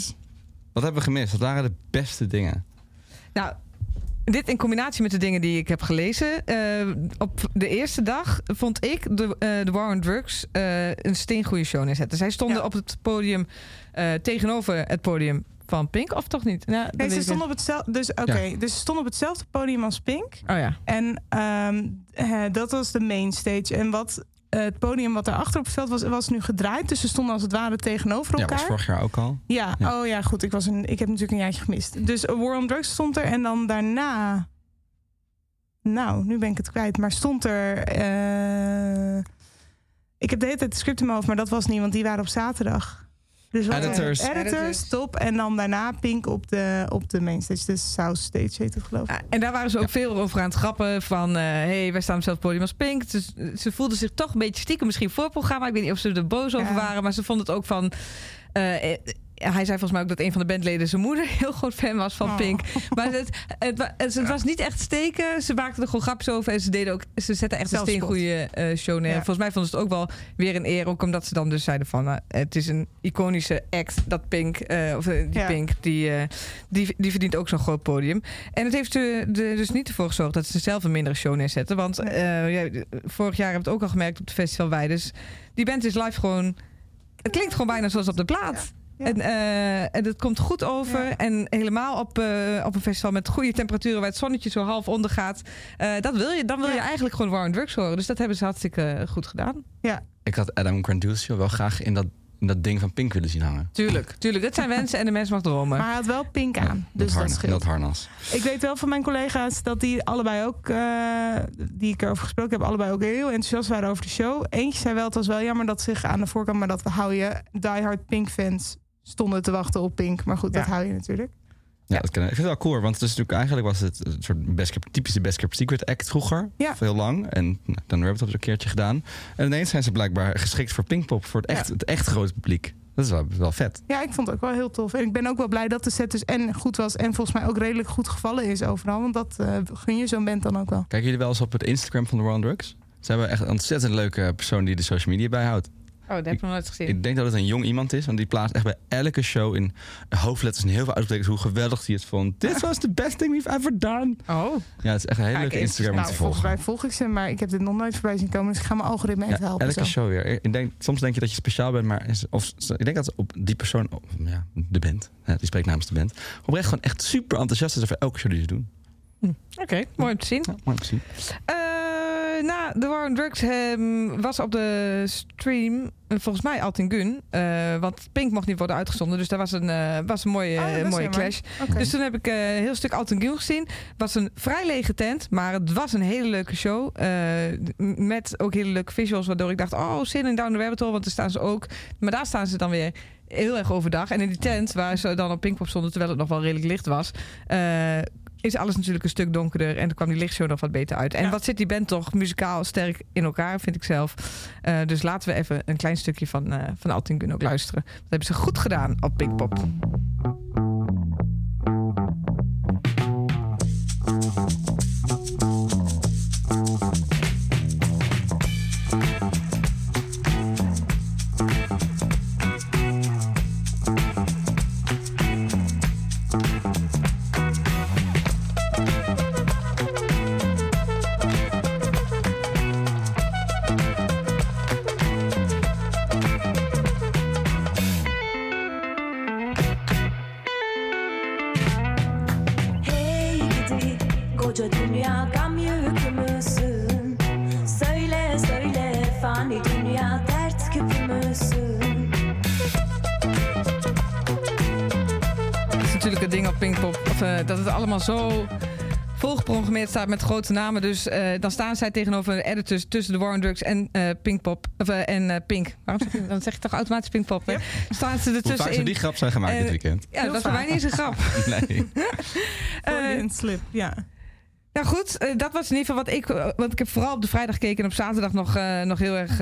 Wat hebben we gemist? Wat waren de beste dingen? Nou, dit in combinatie met de dingen die ik heb gelezen. eh, op de eerste dag vond ik de, eh de War on Drugs eh, een steengoede show neerzetten. Zij stonden Ja. op het podium eh, tegenover het podium van Pink, of toch niet? Nou, Nee, ze ik stonden op hetzelfde. Dus oké, Ja. dus ze stonden op hetzelfde podium als Pink. Oh ja. En ehm, eh, dat was de main stage. En wat eh, het podium wat daarachter op het veld was, was nu gedraaid. Dus ze stonden als het ware tegenover Ja, elkaar. was vorig jaar ook al. Ja, Ja. oh ja, goed. Ik, was een, ik heb natuurlijk een jaartje gemist. Dus A War on Drugs stond er. En dan daarna... Nou, nu ben ik het kwijt. Maar stond er... eh, ik heb de hele tijd het script in mijn hoofd, maar dat was niet, want die waren op zaterdag. Dus wat- Editors. Editors, Editors. top. En dan daarna Pink op de, op de main stage. De South Stage heet het geloof ik. Ah, En daar waren ze ook veel over aan het grappen van... hé, hey, wij staan op hetzelfde podium als Pink. Dus ze voelden zich toch een beetje stiekem misschien voor het programma. Ik weet niet of ze er boos over Ja. waren, maar ze vonden het ook van... eh, eh, hij zei volgens mij ook dat een van de bandleden zijn moeder heel groot fan was van Oh. Pink. Maar het, het, het, het was niet echt steken. Ze maakten er gewoon grapjes over. En ze deden ook. Ze zetten echt een steengoede eh show neer. Ja. Volgens mij vonden ze het ook wel weer een eer. Ook omdat ze dan dus zeiden van. nou, het is een iconische act. Dat Pink. eh, of eh, die Ja. Pink. Die, eh, die, die verdient ook zo'n groot podium. En het heeft er dus niet ervoor gezorgd dat ze zelf een mindere show neerzetten. Want eh, vorig jaar hebben we het ook al gemerkt op het festival Wij. Dus die band is live gewoon. Het klinkt gewoon bijna zoals op de plaat. Ja. En, eh, en het komt goed over. Ja. En helemaal op, eh, op een festival met goede temperaturen... waar het zonnetje zo half onder gaat. eh, dat wil je, dan wil je Ja. eigenlijk gewoon War on Drugs horen. Dus dat hebben ze hartstikke goed gedaan. Ik had Adam Grandusio wel graag in dat, in dat ding van Pink willen zien hangen. Tuurlijk, tuurlijk. Dat zijn wensen en de mens mag dromen. Maar hij had wel Pink aan. dat, dus dat harnas, scheelt. dat harnas. Ik weet wel van mijn collega's dat die allebei ook, eh, die ik erover gesproken heb, allebei ook heel enthousiast waren over de show. Eentje zei wel, het was wel jammer dat zich aan de voorkant, maar dat we hou je, diehard Pink fans stonden te wachten op Pink. Maar goed, dat hou je natuurlijk. Ja, dat ken ik. vind het wel cool, want het is natuurlijk eigenlijk was het een soort best typische Best Kept Secret act vroeger. Ja. Veel lang. En nou, dan hebben we het een keertje gedaan. En ineens zijn ze blijkbaar geschikt voor Pinkpop, voor het echt, Ja. het echt grote publiek. Dat is wel, wel vet. Ja, ik vond het ook wel heel tof. En ik ben ook wel blij dat de set dus en goed was en volgens mij ook redelijk goed gevallen is overal. Want dat eh, gun je zo'n band dan ook wel. Kijken jullie wel eens op het Instagram van de on Drugs? Ze hebben echt een ontzettend leuke persoon die de social media bijhoudt. Oh, dat heb ik nog nooit gezien. Ik denk dat het een jong iemand is, want die plaatst echt bij elke show in hoofdletters en heel veel uitroeptekens hoe geweldig hij het vond. Dit was the best thing we've ever done. Oh, Ja, het is echt een hele leuke. Instagram om Nou, te volgens volgen. mij volg ik ze, maar ik heb dit nog nooit voorbij zien komen. Dus ik ga mijn algoritme even Ja, helpen. elke zo. show weer. Ik denk, soms denk je dat je speciaal bent, maar is, of, ik denk dat op die persoon, ja, de band, hè, die spreekt namens de band, oprecht gewoon echt super enthousiast is over elke show die ze doen. oké. Mooi om te zien. Ja, mooi om te zien. Eh, na de War on Drugs ehm, was op de stream eh, volgens mij Altin Gun. eh, want Pink mocht niet worden uitgezonden. Dus daar was een, eh, was een mooie, Oh, mooie clash. Dus toen heb ik eh, een heel stuk Altin Gun gezien. Het was een vrij lege tent, maar het was een hele leuke show. eh, met ook hele leuke visuals, waardoor ik dacht... oh, zin in Down the Rabbit Hole, want daar staan ze ook. Maar daar staan ze dan weer heel erg overdag. En in die tent, waar ze dan op Pinkpop stonden... terwijl het nog wel redelijk licht was... is alles natuurlijk een stuk donkerder. En toen kwam die lichtshow nog wat beter uit. En Ja. wat zit die band toch muzikaal sterk in elkaar, vind ik zelf. Eh, dus laten we even een klein stukje van, eh van Altin Gun ook luisteren. Dat hebben ze goed gedaan op Pinkpop. Staat met grote namen. Dus eh, dan staan zij tegenover de editors tussen de War on Drugs en eh, Pinkpop. Of, eh, en eh, Pink. Waarom zeg je, dan zeg je toch automatisch Pinkpop, hè? Staan ze Hoe vaak zou die grap zijn gemaakt dit weekend? Ja, Heel dat is voor mij niet eens een grap. Nee. Freudian slip, ja. Nou goed, dat was in ieder geval wat ik... want ik heb vooral op de vrijdag gekeken en op zaterdag nog, eh, nog heel erg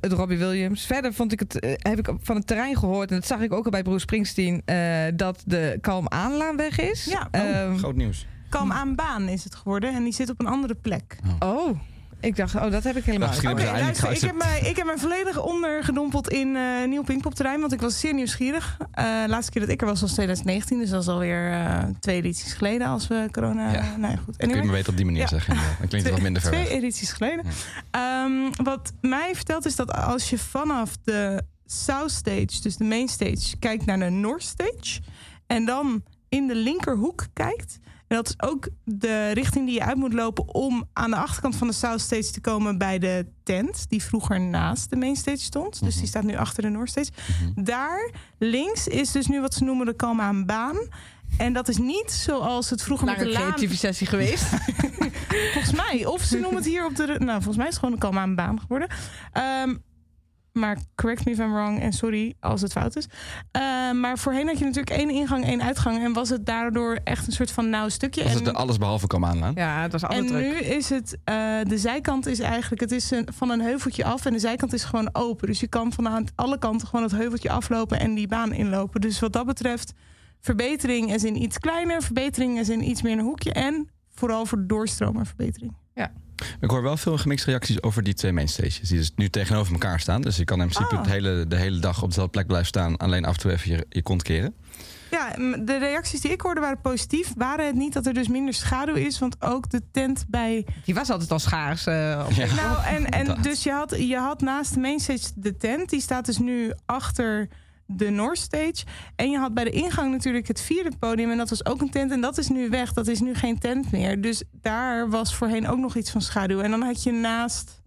het Robbie Williams. Verder vond ik het, heb ik van het terrein gehoord... en dat zag ik ook al bij Bruce Springsteen... eh, dat de Kalm Aanlaan weg is. Ja, oh, Ehm, Groot nieuws. Kalm aan baan is het geworden en die zit op een andere plek. oh, ik dacht, oh, dat heb ik helemaal Misschien niet. Oké, luister, ik heb, mij, ik heb mij volledig ondergedompeld in eh nieuw Pinkpop-terrein, want ik was zeer nieuwsgierig. Eh laatste keer dat ik er was was 2019, dus dat is alweer eh, twee edities geleden als we corona... Ja. Nou ja, goed. Kun je Anyway. me beter op die manier Ja. zeggen. Dan klinkt het wat minder ver Twee weg. edities geleden. Ehm, wat mij vertelt is dat als je vanaf de South Stage, dus de main stage, kijkt naar de North Stage. En dan in de linkerhoek kijkt. En dat is ook de richting die je uit moet lopen om aan de achterkant van de South Stage te komen bij de tent. Die vroeger naast de main stage stond. Dus die staat nu achter de North Stage. Daar links is dus nu wat ze noemen de Kalmaan baan. En dat is niet zoals het vroeger met Lange de laan creatieve sessie geweest. Volgens mij. Of ze noemen het hier op de... Nou, volgens mij is het gewoon een kalmaan baan geworden. Ehm, maar correct me if I'm wrong. En sorry als het fout is. Ehm, maar voorheen had je natuurlijk één ingang, één uitgang. En was het daardoor echt een soort van nauw stukje. Was en, het de alles behalve kwam aanlaan? ja, het was altijd en druk. nu is het... eh, de zijkant is eigenlijk... Het is een, van een heuveltje af. En de zijkant is gewoon open. Dus je kan van aan alle kanten gewoon het heuveltje aflopen. En die baan inlopen. Dus wat dat betreft... Verbetering is in iets kleiner. Verbetering is in iets meer een hoekje. En vooral voor doorstromen verbetering. Ik hoor wel veel gemixte reacties over die twee mainstages. Die dus nu tegenover elkaar staan. Dus je kan in principe Ah. het hele, de hele dag op dezelfde plek blijven staan. Alleen af en toe even je, je kont keren. Ja, de reacties die ik hoorde waren positief. Waren het niet dat er dus minder schaduw is? Want ook de tent bij. Die was altijd al schaars. eh, op- Ja. Nou, en, en dus je had, je had naast de mainstage de tent. Die staat dus nu achter de North Stage. En je had bij de ingang natuurlijk het vierde podium. En dat was ook een tent. En dat is nu weg. Dat is nu geen tent meer. Dus daar was voorheen ook nog iets van schaduw. En dan had je naast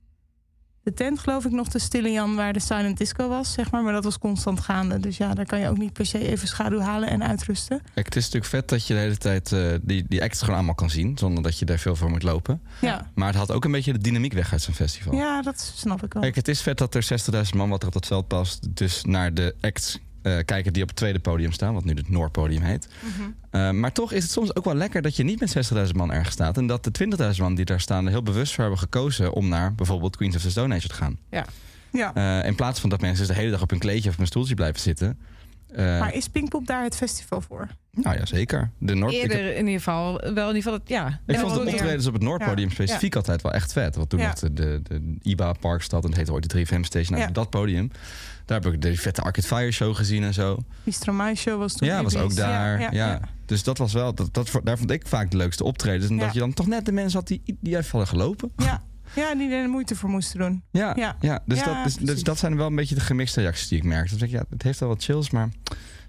de tent, geloof ik, nog de Stille Jan... waar de Silent Disco was, zeg maar. Maar dat was constant gaande. Dus ja, daar kan je ook niet per se even schaduw halen en uitrusten. Kijk, het is natuurlijk vet dat je de hele tijd eh, die, die acts gewoon allemaal kan zien. Zonder dat je daar veel voor moet lopen. Ja, Maar het haalt ook een beetje de dynamiek weg uit zo'n festival. ja dat snap ik wel. Kijk, het is vet dat er 60.000 man wat er op dat veld past. Dus naar de acts eh, kijken die op het tweede podium staan. Wat nu het Noordpodium heet. Mhm. Eh, maar toch is het soms ook wel lekker dat je niet met 60.000 man ergens staat. En dat de 20.000 man die daar staan er heel bewust voor hebben gekozen om naar bijvoorbeeld Queens of the Stone Age te gaan. Ja. Eh, in plaats van dat mensen de hele dag op hun kleedje of op een stoeltje blijven zitten. Eh, Maar is Pinkpop daar het festival voor? nou ja, zeker. De Noord, heb- Eerder in ieder geval. Wel in ieder geval het, ja. ik Ja, vond de optredens op het Noordpodium Ja. specifiek altijd wel echt vet. Want toen Ja. nog de, de, de IBA Parkstad en het heette ooit de 3FM Station. Nou, Ja. Dat podium. Daar heb ik de vette Arcade Fire show gezien en zo. Die Stromae show was toen. Ja, was ook daar. Ja, Dus dat was wel, dat, dat, daar vond ik vaak de leukste optredens. En Ja. dat je dan toch net de mensen had die, die even hadden gelopen. Ja. Ja, die er moeite voor moesten doen. Ja, Ja. ja. dus, Ja, dat, dus, dus dat zijn wel een beetje de gemixte reacties die ik merk. Dan denk ik, ja, het heeft wel wat chills, maar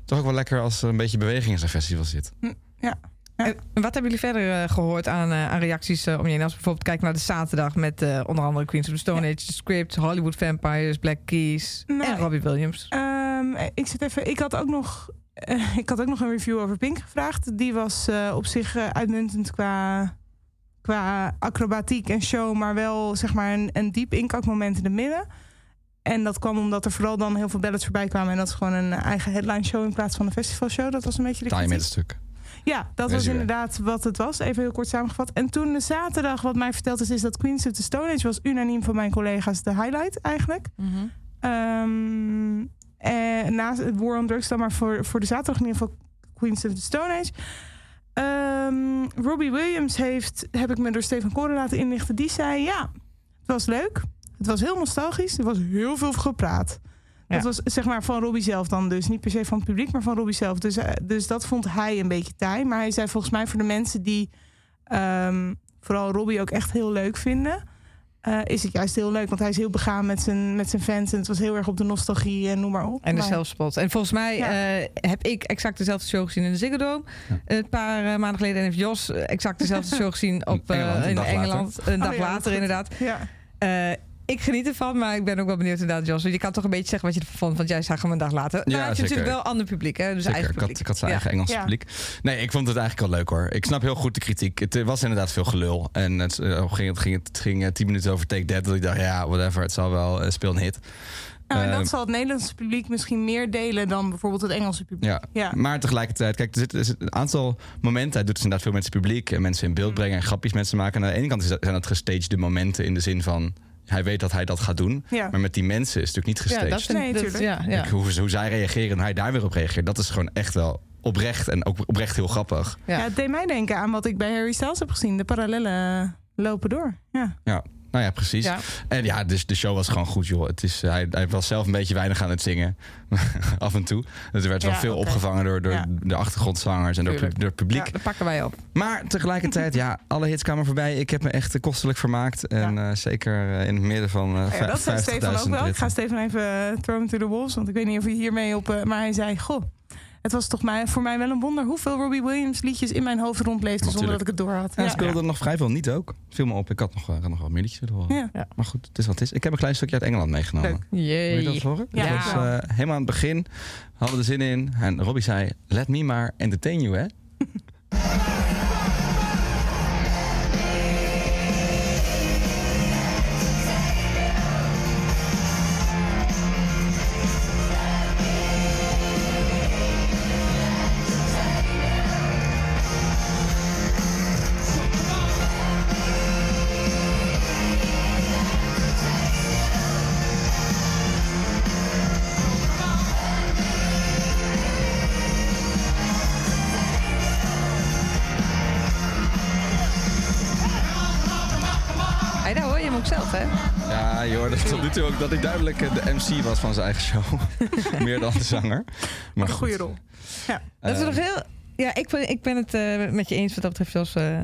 toch ook wel lekker als er een beetje beweging in zo'n festival zit. Ja. En wat hebben jullie verder eh, gehoord aan, eh, aan reacties eh, om je heen? Als we bijvoorbeeld kijken naar de zaterdag met onder andere Queens of the Stone Age, The Script, Hollywood Vampires, Black Keys Nou, en Robbie Williams. Ehm, ik zit even. Ik had ook nog. ik had ook nog een review over Pink gevraagd. Die was eh, op zich eh, uitmuntend qua, qua acrobatiek en show, maar wel zeg maar een, een diep inkakmoment in het midden. En dat kwam omdat er vooral dan heel veel ballads voorbij kwamen. En dat is gewoon een eigen headline show in plaats van een festivalshow. Dat was een beetje de met een stuk. Ja, dat was weer. inderdaad wat het was. Even heel kort samengevat. En toen de zaterdag, wat mij verteld is, is dat Queens of the Stone Age was unaniem van mijn collega's de highlight eigenlijk. Ehm eh, naast het War on Drugs dan, maar voor, voor de zaterdag in ieder geval Queens of the Stone Age. Ehm, Robbie Williams heeft, heb ik me door Stefan Koren laten inlichten. Die zei, ja, het was leuk. Het was heel nostalgisch. Er was heel veel gepraat. Ja. Dat was zeg maar van Robbie zelf dan dus. Niet per se van het publiek, maar van Robbie zelf. Dus, eh, dus dat vond hij een beetje taai. Maar hij zei volgens mij voor de mensen die ehm, vooral Robbie ook echt heel leuk vinden... eh, is het juist heel leuk. Want hij is heel begaan met zijn, met zijn fans. En het was heel erg op de nostalgie en noem maar op. En de Maar- zelfspot. En volgens mij Ja. eh, heb ik exact dezelfde show gezien in de Ziggo Dome. Een paar maanden geleden. En heeft Jos exact dezelfde show gezien op, In Engeland, eh, een in dag later. Engeland. Een dag Oh ja, later inderdaad. Ja. Ik geniet ervan, maar ik ben ook wel benieuwd inderdaad, Jos. Je kan toch een beetje zeggen wat je ervan vond, want jij zag hem een dag later. Ja, had je zeker. natuurlijk wel ander publiek, hè? Dus Zeker, eigen ik had, publiek. ik had zijn Ja. eigen Engels Ja. publiek. Nee, ik vond het eigenlijk wel leuk hoor. Ik snap heel goed de kritiek. Het eh, was inderdaad veel gelul. En het, eh, ging, het, ging, het ging eh, tien minuten over Take That. Dat ik dacht, ja, whatever, het zal wel speel een hit. Nou, en dat zal het Nederlandse publiek misschien meer delen dan bijvoorbeeld het Engelse publiek. Ja. Ja. maar tegelijkertijd, kijk, er zit, er zit een aantal momenten. Hij doet dus inderdaad veel met zijn publiek en mensen in beeld Mm. brengen en grapjes met ze maken. En aan de ene kant zijn dat gestagede momenten in de zin van hij weet dat hij dat gaat doen. Ja. Maar met die mensen is het natuurlijk niet Ja, gestaged. dat vind Nee, dat- tuurlijk. ja, ja. Hoe, hoe zij reageren en hij daar weer op reageert, dat is gewoon echt wel oprecht en ook oprecht heel grappig. Ja. Ja, het deed mij denken aan wat ik bij Harry Styles heb gezien. De parallellen lopen door. Ja. Ja, nou ja, precies. Ja. En ja, dus de show was gewoon goed, joh. Het is, hij, hij was zelf een beetje weinig aan het zingen. Af en toe. Dus er werd wel veel opgevangen door, door Ja. de achtergrondzangers en door, Tuurlijk. door het publiek. Dat pakken wij op. Maar tegelijkertijd, ja, alle hits kwamen voorbij. Ik heb me echt kostelijk vermaakt. En eh, zeker eh, in het midden van eh, Ja, dat zei vijf- 50.000 Stefan ook wel. Ik ga Stefan even throw him to the wolves. Want ik weet niet of hij hiermee op... maar hij zei, goh, het was toch mij, voor mij wel een wonder... hoeveel Robbie Williams liedjes in mijn hoofd rondleefden... zonder dat ik het door had. Ja, speelde er nog vrij veel niet ook. Viel me op. Ik had nog, eh, had nog wel meer liedjes willen horen. Ja. Ja. Maar goed, het is wat het is. Ik heb een klein stukje uit Engeland meegenomen. Leuk. Wil je dat Jee. horen? Ja. Dat was eh, helemaal aan het begin. Hadden we er zin in. En Robbie zei, let me maar entertain you, hè? ook dat hij duidelijk eh, de MC was van zijn eigen show. Meer dan de zanger. Maar Een goed. goede rol. Dat is nog heel... Ja, ik ben, ik ben het eh, met je eens wat dat betreft, Jos. eh.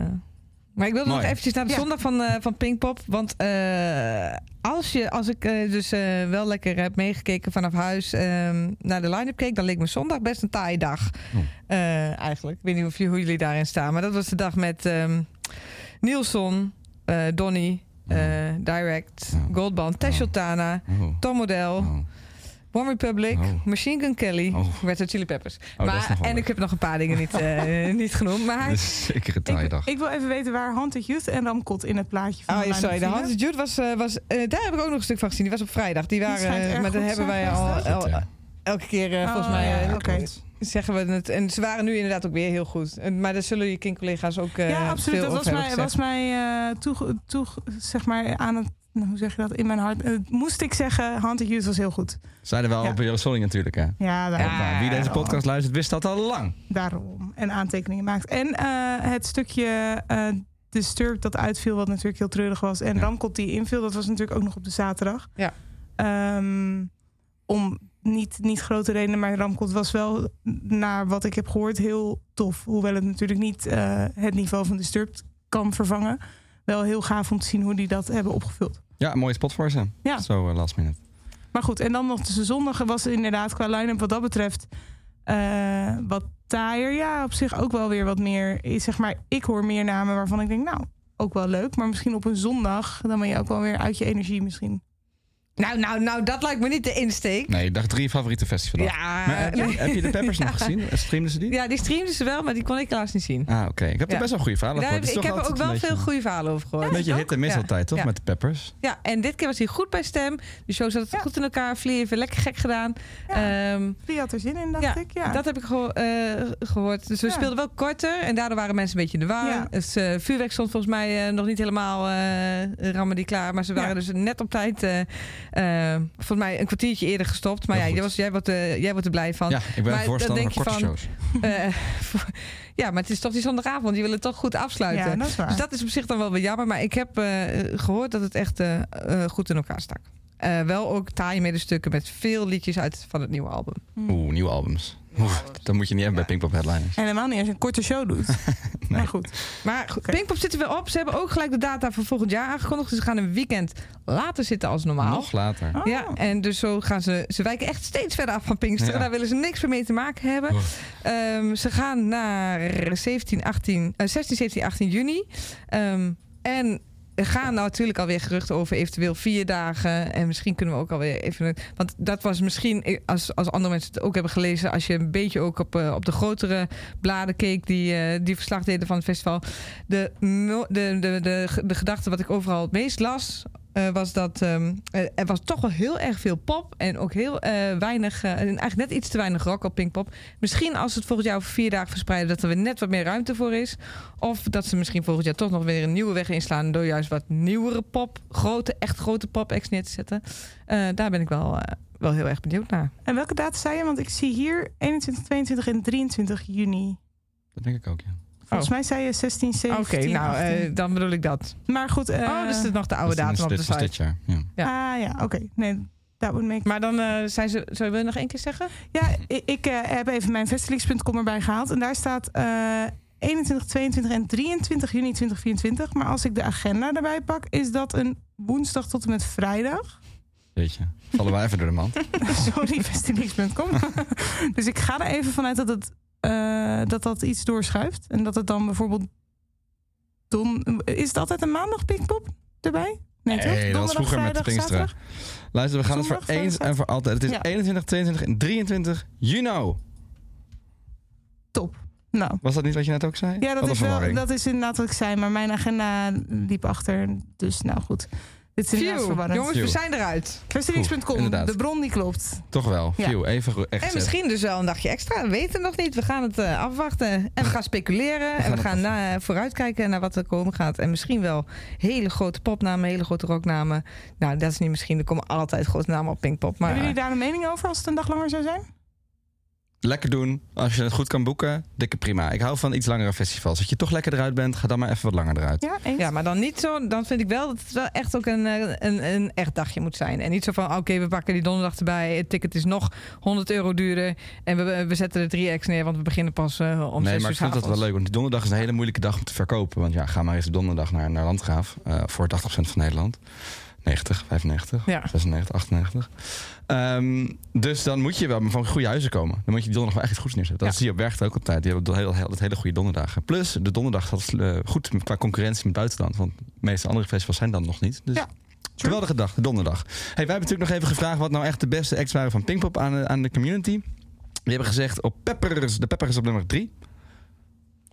Maar ik wilde nog eventjes naar de Ja. zondag van, eh, van Pinkpop. Want eh, als, je, als ik eh, dus eh, wel lekker heb meegekeken vanaf huis ehm, naar de line-up keek... dan leek me zondag best een taaie dag. Oh. Eh, eigenlijk. Ik weet niet of, je- hoe jullie daarin staan. Maar dat was de dag met ehm Nielson, eh Donny, eh, Direct, Oh. Goldband, Teshotana, Oh. Tom Model... Oh. One Republic, Oh. Machine Gun Kelly, Oh. Red Hot Chili Peppers. maar, en ik heb nog een paar dingen niet, eh, niet genoemd. Maar zeker een taaie Ik, dag. ik wil even weten waar Haunted Youth en Ramkot in het plaatje van Oh, de ja, sorry. De. Hans Jude was, eh, was daar heb ik ook nog een stuk van gezien. Die was op vrijdag. Die waren, maar dat hebben wij al, elke keer volgens mij ja, oké. Zeggen we het. En ze waren nu inderdaad ook weer heel goed. Maar daar zullen je King-collega's ook eh ja, absoluut. veel Dat was mij, was mij eh, toe, toe, zeg maar aan het, nou, hoe zeg je dat, in mijn hart. eh, moest ik zeggen, Haunted Youth was heel goed. Zeiden wel Ja. op Eurosonic natuurlijk, hè? Ja, daar, Nou, wie deze podcast luistert, wist dat al lang. daarom. En aantekeningen maakt. En eh, het stukje eh Disturbed dat uitviel, wat natuurlijk heel treurig was. En Ja. Ramkot die inviel, dat was natuurlijk ook nog op de zaterdag. Ja. Ehm, om niet, niet grote redenen, maar Ramkot was wel, naar wat ik heb gehoord, heel tof. Hoewel het natuurlijk niet eh, het niveau van Disturbed kan vervangen. Wel heel gaaf om te zien hoe die dat hebben opgevuld. Ja, een mooie spot voor ze. Ja. Zo eh, last minute. Maar goed, en dan nog de zondag was inderdaad qua line-up wat dat betreft eh, wat taaier. Ja, op zich ook wel weer wat meer. Zeg maar, ik hoor meer namen waarvan ik denk, nou, ook wel leuk. Maar misschien op een zondag, dan ben je ook wel weer uit je energie misschien. Nou, nou, nou, dat lijkt me niet de insteek. Nee, ik dacht drie favoriete festivals. Ja, Maar heb, je, nee. heb je de Peppers nog gezien? Streamden ze die? ja, die streamden ze wel, maar die kon ik helaas niet zien. Ah, oké. Ik heb er Ja. best wel goede verhalen Het is ik toch heb er ook wel veel goede verhalen over gehoord. Een beetje hit en miss Ja. altijd, toch? Ja. Met de Peppers. Ja, en dit keer was hij goed bij stem. De show zat goed in elkaar. Vlie heeft lekker gek gedaan. Ja. Ehm, had er zin in, dacht ja, ik. Ja. Dat heb ik geho- eh, gehoord. Dus we Ja. volgens wel korter. En daardoor waren mensen een beetje in de war. Ja. Dus, eh, vuurwerk stond volgens mij eh, nog niet helemaal eh rammen die klaar. Maar ze waren Ja. dus net op tijd. Eh, volgens mij een kwartiertje eerder gestopt. Maar ja, jij, was, jij, wordt, eh, jij wordt er blij van. Ja, ik ben Maar voorstander denk van je korte van- shows. Eh, ja, maar het is toch die zondagavond. Die willen toch goed afsluiten. ja, dat is waar. Dus dat is op zich dan wel weer jammer. Maar ik heb eh, gehoord dat het echt goed in elkaar stak. Eh, wel ook taaie middenstukken met veel liedjes uit van het nieuwe album. Oeh, nieuwe albums. Oeh, dat moet je niet hebben bij Pinkpop Headliners. En helemaal niet als je een korte show doet. Maar goed. Maar goed, Oké. Pinkpop zitten weer op. Ze hebben ook gelijk de data voor volgend jaar aangekondigd. Dus ze gaan een weekend later zitten als normaal. Nog later. Oh. Ja, en dus zo gaan ze... Ze wijken echt steeds verder af van Pinksteren. Ja. Daar willen ze niks meer mee te maken hebben. Oh. Ehm, ze gaan naar 17, 18, eh, 16, 17, 18 juni. Ehm, en er gaan natuurlijk alweer geruchten over eventueel vier dagen. En misschien kunnen we ook alweer even. Want dat was misschien, eh, als, als andere mensen het ook hebben gelezen, als je een beetje ook op, eh, op de grotere bladen keek die, eh, die verslag deden van het festival. De, de, de, de, de, gedachte wat ik overal het meest las. Eh, was dat ehm, eh, er was toch wel heel erg veel pop en ook heel eh, weinig, eh, en eigenlijk net iets te weinig rock op Pinkpop. Misschien als het volgend jaar over vier dagen verspreiden, dat er weer net wat meer ruimte voor is. Of dat ze misschien volgend jaar toch nog weer een nieuwe weg inslaan door juist wat nieuwere pop, grote, echt grote pop acts neer te zetten. Eh, daar ben ik wel, eh, wel heel erg benieuwd naar. En welke data zei je? Want ik zie hier 21, 22 en 23 juni. Dat denk ik ook, ja. Volgens Oh. mij zei je 16, Oké, 17, nou, 18. eh, dan bedoel ik dat. maar goed. eh, oh, dus het is nog de oude datum op de site. dit jaar, ja. ja. Ah ja, oké. Nee, dat would make Maar dan eh, zijn ze. Zou je nog één keer zeggen? Ja, ik, ik eh, heb even mijn festelix.com erbij gehaald. En daar staat eh 21, 22 en 23 juni 2024. Maar als ik de agenda erbij pak, is dat een woensdag tot en met vrijdag. Weet je, vallen wij even door de mand. Sorry, festelix.com. dus ik ga er even vanuit dat, het, eh, dat dat iets doorschuift. En dat het dan bijvoorbeeld... Don, is het altijd een maandag Pinkpop erbij? Nee, toch? dat was met Pinksteren. zaterdag? Luister, we gaan het voor eens vrijdag, en voor altijd. Het is Ja. 21, 22 en 23 juni. Top. Nou, Was dat niet wat je net ook zei? Ja, dat Wat is, wel, dat is inderdaad wat ik zei. Maar mijn agenda liep achter. Dus nou goed. Dit is inderdaad Phew, verwarrend. jongens, we zijn eruit. Inderdaad. de bron die klopt. Toch wel. Ja. Even goed- echt En misschien dus wel een dagje extra. We weten het nog niet. We gaan het eh, afwachten. En we gaan speculeren. en we gaan na, vooruitkijken naar wat er komen gaat. En misschien wel hele grote popnamen, hele grote rocknamen. Nou, dat is niet misschien. Er komen altijd grote namen op Pinkpop. Maar Hebben jullie daar een mening over als het een dag langer zou zijn? Lekker doen. Als je het goed kan boeken, dikke prima. Ik hou van iets langere festivals. Als je toch lekker eruit bent, ga dan maar even wat langer eruit. Ja, eens. Ja, maar dan niet zo. Dan vind ik wel dat het wel echt ook een, eh, een, een echt dagje moet zijn. En niet zo van: oké, we pakken die donderdag erbij. Het ticket is nog 100 euro duurder. En we, we zetten er drie acts neer, want we beginnen pas eh, om nee, zes maar uur ik vind dat wel leuk. Want die donderdag is een hele moeilijke dag om te verkopen. Want ja, ga maar eens op donderdag naar, naar Landgraaf. eh, voor 80% van Nederland. 90, 95, Ja. 96, 98. Ehm, dus dan moet je wel van goede huizen komen. Dan moet je die donderdag wel echt iets goeds neerzetten. Dat Ja. zie je op Werchter ook altijd. Die hebben dat hele goede donderdagen. Plus, de donderdag staat eh, goed qua concurrentie met buitenland. Want de meeste andere festivals zijn dan nog niet. Dus Ja, geweldige dag, de donderdag. Hey, wij hebben natuurlijk nog even gevraagd... wat nou echt de beste acts waren van Pinkpop aan, de- aan de community. Die hebben gezegd op Peppers. De Peppers op nummer 3.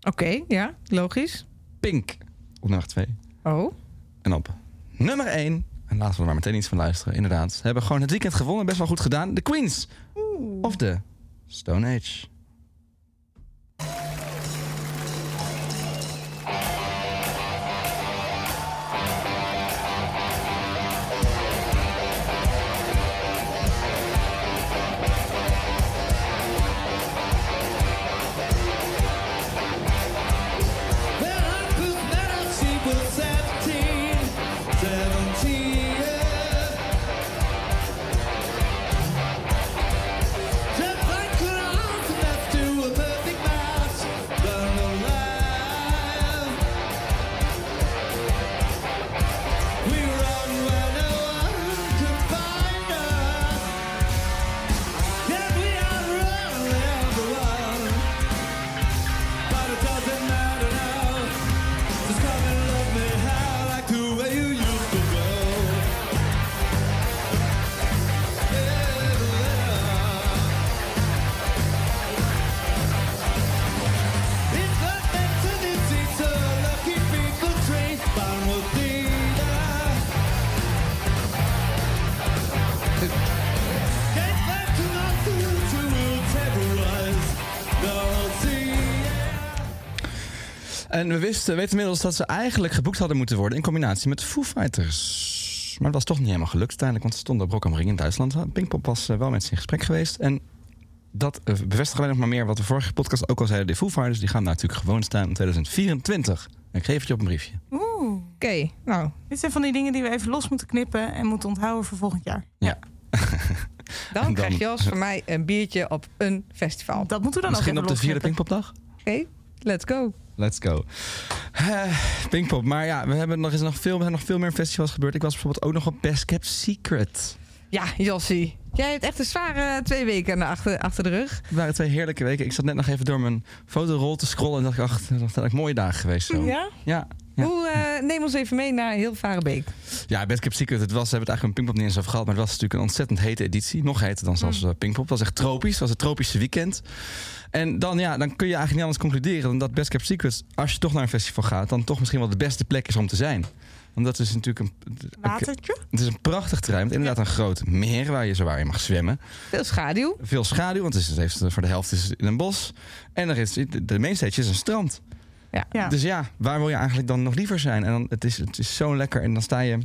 Oké, ja, logisch. Pink op nummer 2. Oh. En op nummer 1, en laten we er maar meteen iets van luisteren, inderdaad. Ze hebben gewoon het weekend gewonnen, best wel goed gedaan. De Queens of de Stone Age. En we wisten, weten inmiddels dat ze eigenlijk geboekt hadden moeten worden in combinatie met Foo Fighters. Maar dat was toch niet helemaal gelukt uiteindelijk, want ze stonden op Rock am Ring in Duitsland. Pinkpop was eh, wel met ze in gesprek geweest. En dat eh, bevestigt alleen nog maar meer wat we vorige podcast ook al zeiden. De Foo Fighters die gaan daar natuurlijk gewoon staan in 2024. En ik geef het je op een briefje. Oeh. Oké, nou, Dit zijn van die dingen die we even los moeten knippen en moeten onthouden voor volgend jaar. dan, dan- krijg je als van mij een biertje op een festival. Dat moeten we dan Misschien ook op de vierde. Pinkpopdag? Oké, let's go. Let's go. Eh, Pinkpop. Maar ja, we hebben nog, is nog veel, er nog veel meer festivals gebeurd. Ik was bijvoorbeeld ook nog op Best Kept Secret. Ja, Jossie. Jij hebt echt een zware twee weken achter, achter de rug. Het waren twee heerlijke weken. Ik zat net nog even door mijn fotorol te scrollen en dacht ik, ach, dat zijn mooie dagen geweest zo. Ja? Ja, Ja. Hoe, eh, neem ons even mee naar Hilvarenbeek. Ja, Best Kept Secret, het was, we hebben het eigenlijk een Pinkpop niet eens over gehad, maar het was natuurlijk een ontzettend hete editie. Nog heter dan zelfs Mm. eh, Pinkpop. Het was echt tropisch, het was het tropische weekend. En dan, ja, dan kun je eigenlijk niet anders concluderen dan dat Best Kept Secret, als je toch naar een festival gaat, dan toch misschien wel de beste plek is om te zijn. Want dat is natuurlijk een, Watertje? het is een prachtig terrein, met inderdaad een groot meer waar je zo waar je mag zwemmen. Veel schaduw. Veel schaduw, want het, is, het heeft, voor de helft is het in een bos. En er is, de, de mainstage is een strand. Ja. Dus ja, waar wil je eigenlijk dan nog liever zijn? En dan, het, is, het is zo lekker. En dan sta je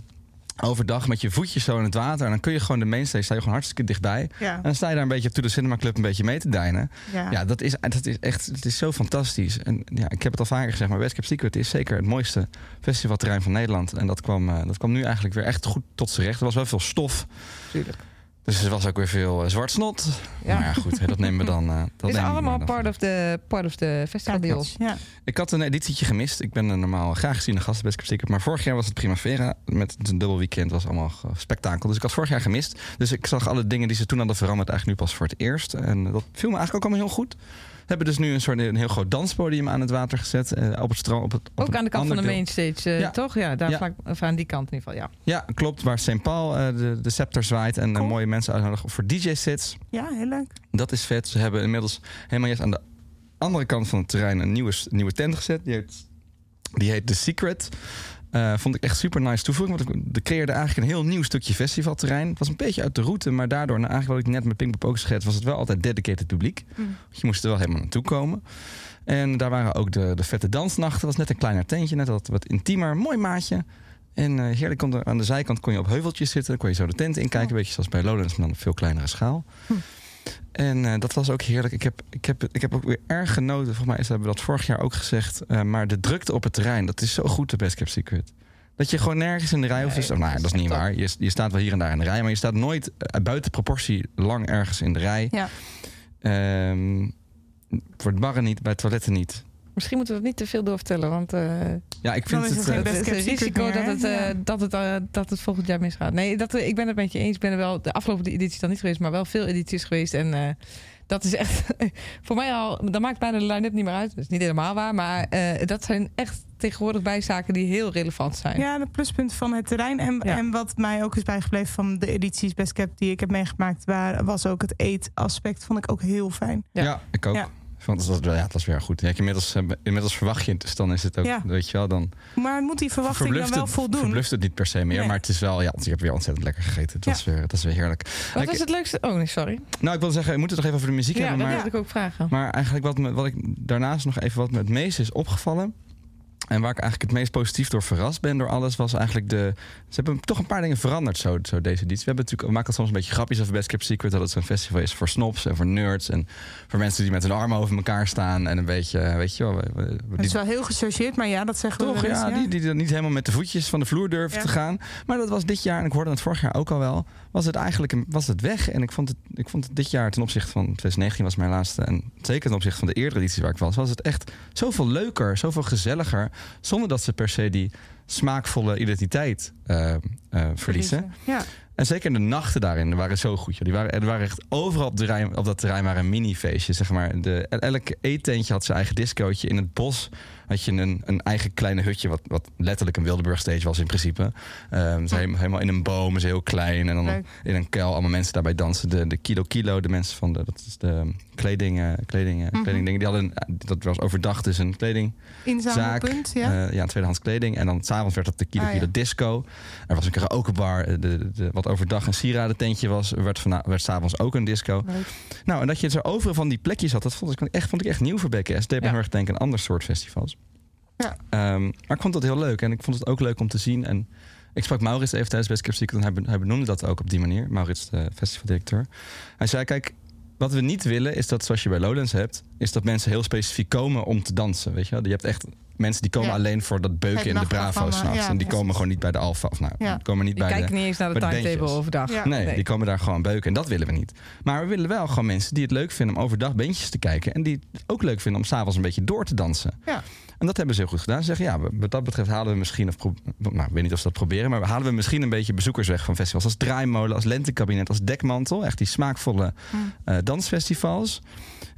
overdag met je voetjes zo in het water. En dan kun je gewoon de mainstage, sta je gewoon hartstikke dichtbij. Ja. En dan sta je daar een beetje to de Cinema Club een beetje mee te dijnen. Ja. Ja, dat is, dat is echt het is zo fantastisch. En ja, ik heb het al vaker gezegd, maar West Secret is zeker het mooiste festivalterrein van Nederland. En dat kwam, eh, dat kwam nu eigenlijk weer echt goed tot z'n recht. Er was wel veel stof. Tuurlijk. Dus er was ook weer veel eh, zwart snot. Ja. Maar ja, goed, hè, dat nemen we dan. eh, dat Het is allemaal dan. part of the, part of the festival deal. Ja. Ik had een editietje gemist. Ik ben er normaal graag gezien de gasten Best Cap Secret. Maar vorig jaar was het Primavera met een dubbel weekend. was allemaal spektakel. Dus ik had vorig jaar gemist. Dus ik zag alle dingen die ze toen hadden veranderd eigenlijk nu pas voor het eerst. En dat viel me eigenlijk ook allemaal heel goed. We hebben dus nu een soort een heel groot danspodium aan het water gezet. eh, op het strand. Op het, op Ook aan de kant van de mainstage, Ja. toch? Ja, daar Ja. vlak, of aan die kant in ieder geval, ja. Ja, klopt. Waar St. Paul eh, de, de scepter zwaait. En Cool. mooie mensen uitnodigen voor DJ-sets. ja, heel leuk. Dat is vet. Ze hebben inmiddels helemaal juist aan de andere kant van het terrein een nieuwe, nieuwe tent gezet. Die heet, die heet The Secret. Eh, vond ik echt super nice toevoeging. Want ik de creëerde eigenlijk een heel nieuw stukje festivalterrein. Het was een beetje uit de route, maar daardoor, nou, eigenlijk wat ik net met Pinkpop ook schet, was het wel altijd dedicated publiek. Mm. Je moest er wel helemaal naartoe komen. En daar waren ook de, de vette dansnachten. Dat was net een kleiner tentje, net wat, wat intiemer. Mooi maatje. En eh heerlijk, kon er- aan de zijkant kon je op heuveltjes zitten. Dan kon je zo de tent inkijken. Een beetje zoals bij Lowlands, maar dan op veel kleinere schaal. En eh, dat was ook heerlijk. Ik heb, ik, heb, ik heb ook weer erg genoten. Volgens mij hebben we dat vorig jaar ook gezegd. Eh, maar de drukte op het terrein, dat is zo goed, de Best Kept Secret. Dat je gewoon nergens in de rij hoeft te Nee, staan. Nou, dat is niet waar. Je, je staat wel hier en daar in de rij. Maar je staat nooit eh, buiten proportie lang ergens in de rij. Ja. Ehm, voor het barren niet, bij toiletten niet. Misschien moeten we dat niet te veel doorvertellen, want eh, Ja, ik Dan vind is het... het eh, het secret risico meer, dat, het, eh, Ja. dat, het, eh, dat het volgend jaar misgaat. Nee, dat, ik ben het met je eens. Ik ben er wel de afgelopen editie dan niet geweest, maar wel veel edities geweest. En eh, dat is echt voor mij al, dat maakt bijna de line-up niet meer uit. Dat is niet helemaal waar, maar eh, dat zijn echt tegenwoordig bijzaken die heel relevant zijn. Ja, de pluspunten van het terrein. En, Ja. en wat mij ook is bijgebleven van de edities Best Cap die ik heb meegemaakt, waar, was ook het eetaspect. Vond ik ook heel fijn. Ja. ja. ik ook. Ja. Want het was, ja, was weer goed. Ja, inmiddels, eh, inmiddels verwacht je het, dus dan is het ook, Ja. weet je wel, dan Maar moet die verwachting dan wel het, voldoen? verbluft het niet per se meer. Nee. Maar het is wel, ja, want ik heb weer ontzettend lekker gegeten. Het Ja. was weer, dat is weer heerlijk. Wat was het leukste? Oh nee, sorry. Nou, ik wil zeggen, we moeten het nog even over de muziek Ja, dat hebben. Maar, wilde ik ook vragen. maar eigenlijk wat, me, wat ik daarnaast nog even wat me het meest is opgevallen. En waar ik eigenlijk het meest positief door verrast ben door alles, was eigenlijk de. Ze hebben toch een paar dingen veranderd, zo, zo deze editie. We, hebben natuurlijk, we maken het soms een beetje grapjes over Best Kept Secret, dat het zo'n festival is voor snobs en voor nerds. En voor mensen die met hun armen over elkaar staan en een beetje, weet je wel. we- we- Het is wel heel gechargeerd, maar ja, dat zeggen we toch, wel eens, ja, Die, die er niet helemaal met de voetjes van de vloer durven Ja. te gaan. Maar dat was dit jaar, en ik hoorde het vorig jaar ook al wel, was het eigenlijk een, was het weg. En ik vond het, ik vond het dit jaar ten opzichte van 2019 was mijn laatste. En zeker ten opzichte van de eerdere edities waar ik was, was het echt zoveel leuker, zoveel gezelliger. Zonder dat ze per se die smaakvolle identiteit eh, eh, verliezen. Ja. En zeker de nachten daarin waren zo goed. joh. Die waren, er waren echt overal op, de terrein, op dat terrein waren mini-feestjes. Zeg maar. de, elke eetentje had zijn eigen discootje. In het bos had je een, een eigen kleine hutje... Wat, wat letterlijk een Wildeburg stage was in principe. Ehm, ze helemaal, helemaal in een boom, is heel klein. En dan Leuk. in een kuil allemaal mensen daarbij dansen. De, de Kilo Kilo, de mensen van de, dat is de kleding, eh, kleding, eh, Mhm. kledingdingen. Die hadden, een- dat was overdag dus een kleding Inzamelpunt, ja. eh, ja, tweedehands kleding. En dan s'avonds werd dat de Kilo Ah, ja. Kilo Disco. Er was een karaokebar. De, de, de- wat overdag een sieradententje was, werd, vana- werd s'avonds ook een disco. Leuk. Nou, en dat je zo overal van die plekjes had, dat vond ik echt, vond ik echt nieuw voor BKS. Het deed me Ja. heel erg denken aan ander soort festivals. Ja. Ehm, maar ik vond dat heel leuk. En ik vond het ook leuk om te zien. En ik sprak Maurits even tijdens Best Kept Secret. En hij, be- hij benoemde dat ook op die manier. Maurits, de festivaldirecteur. Hij zei, kijk... Wat we niet willen is dat, zoals je bij Lowlands hebt, is dat mensen heel specifiek komen om te dansen. Weet je, wel? je hebt echt mensen die komen Ja. alleen voor dat beuken in de Bravo s'nachts. ja, en die precies. komen gewoon niet bij de Alfa. Of nou, Ja. die komen niet Die bij de. kijken niet eens naar de timetable overdag. Ja. Nee, die komen daar gewoon beuken. En dat willen we niet. Maar we willen wel gewoon mensen die het leuk vinden om overdag bandjes te kijken. En die het ook leuk vinden om s'avonds een beetje door te dansen. Ja. En dat hebben ze heel goed gedaan. Ze zeggen, ja, wat dat betreft halen we misschien, of nou, ik weet niet of ze dat proberen, maar halen we misschien een beetje bezoekers weg van festivals. Als Draaimolen, als Lentekabinet, als Dekmantel. Echt die smaakvolle Hm. eh, dansfestivals.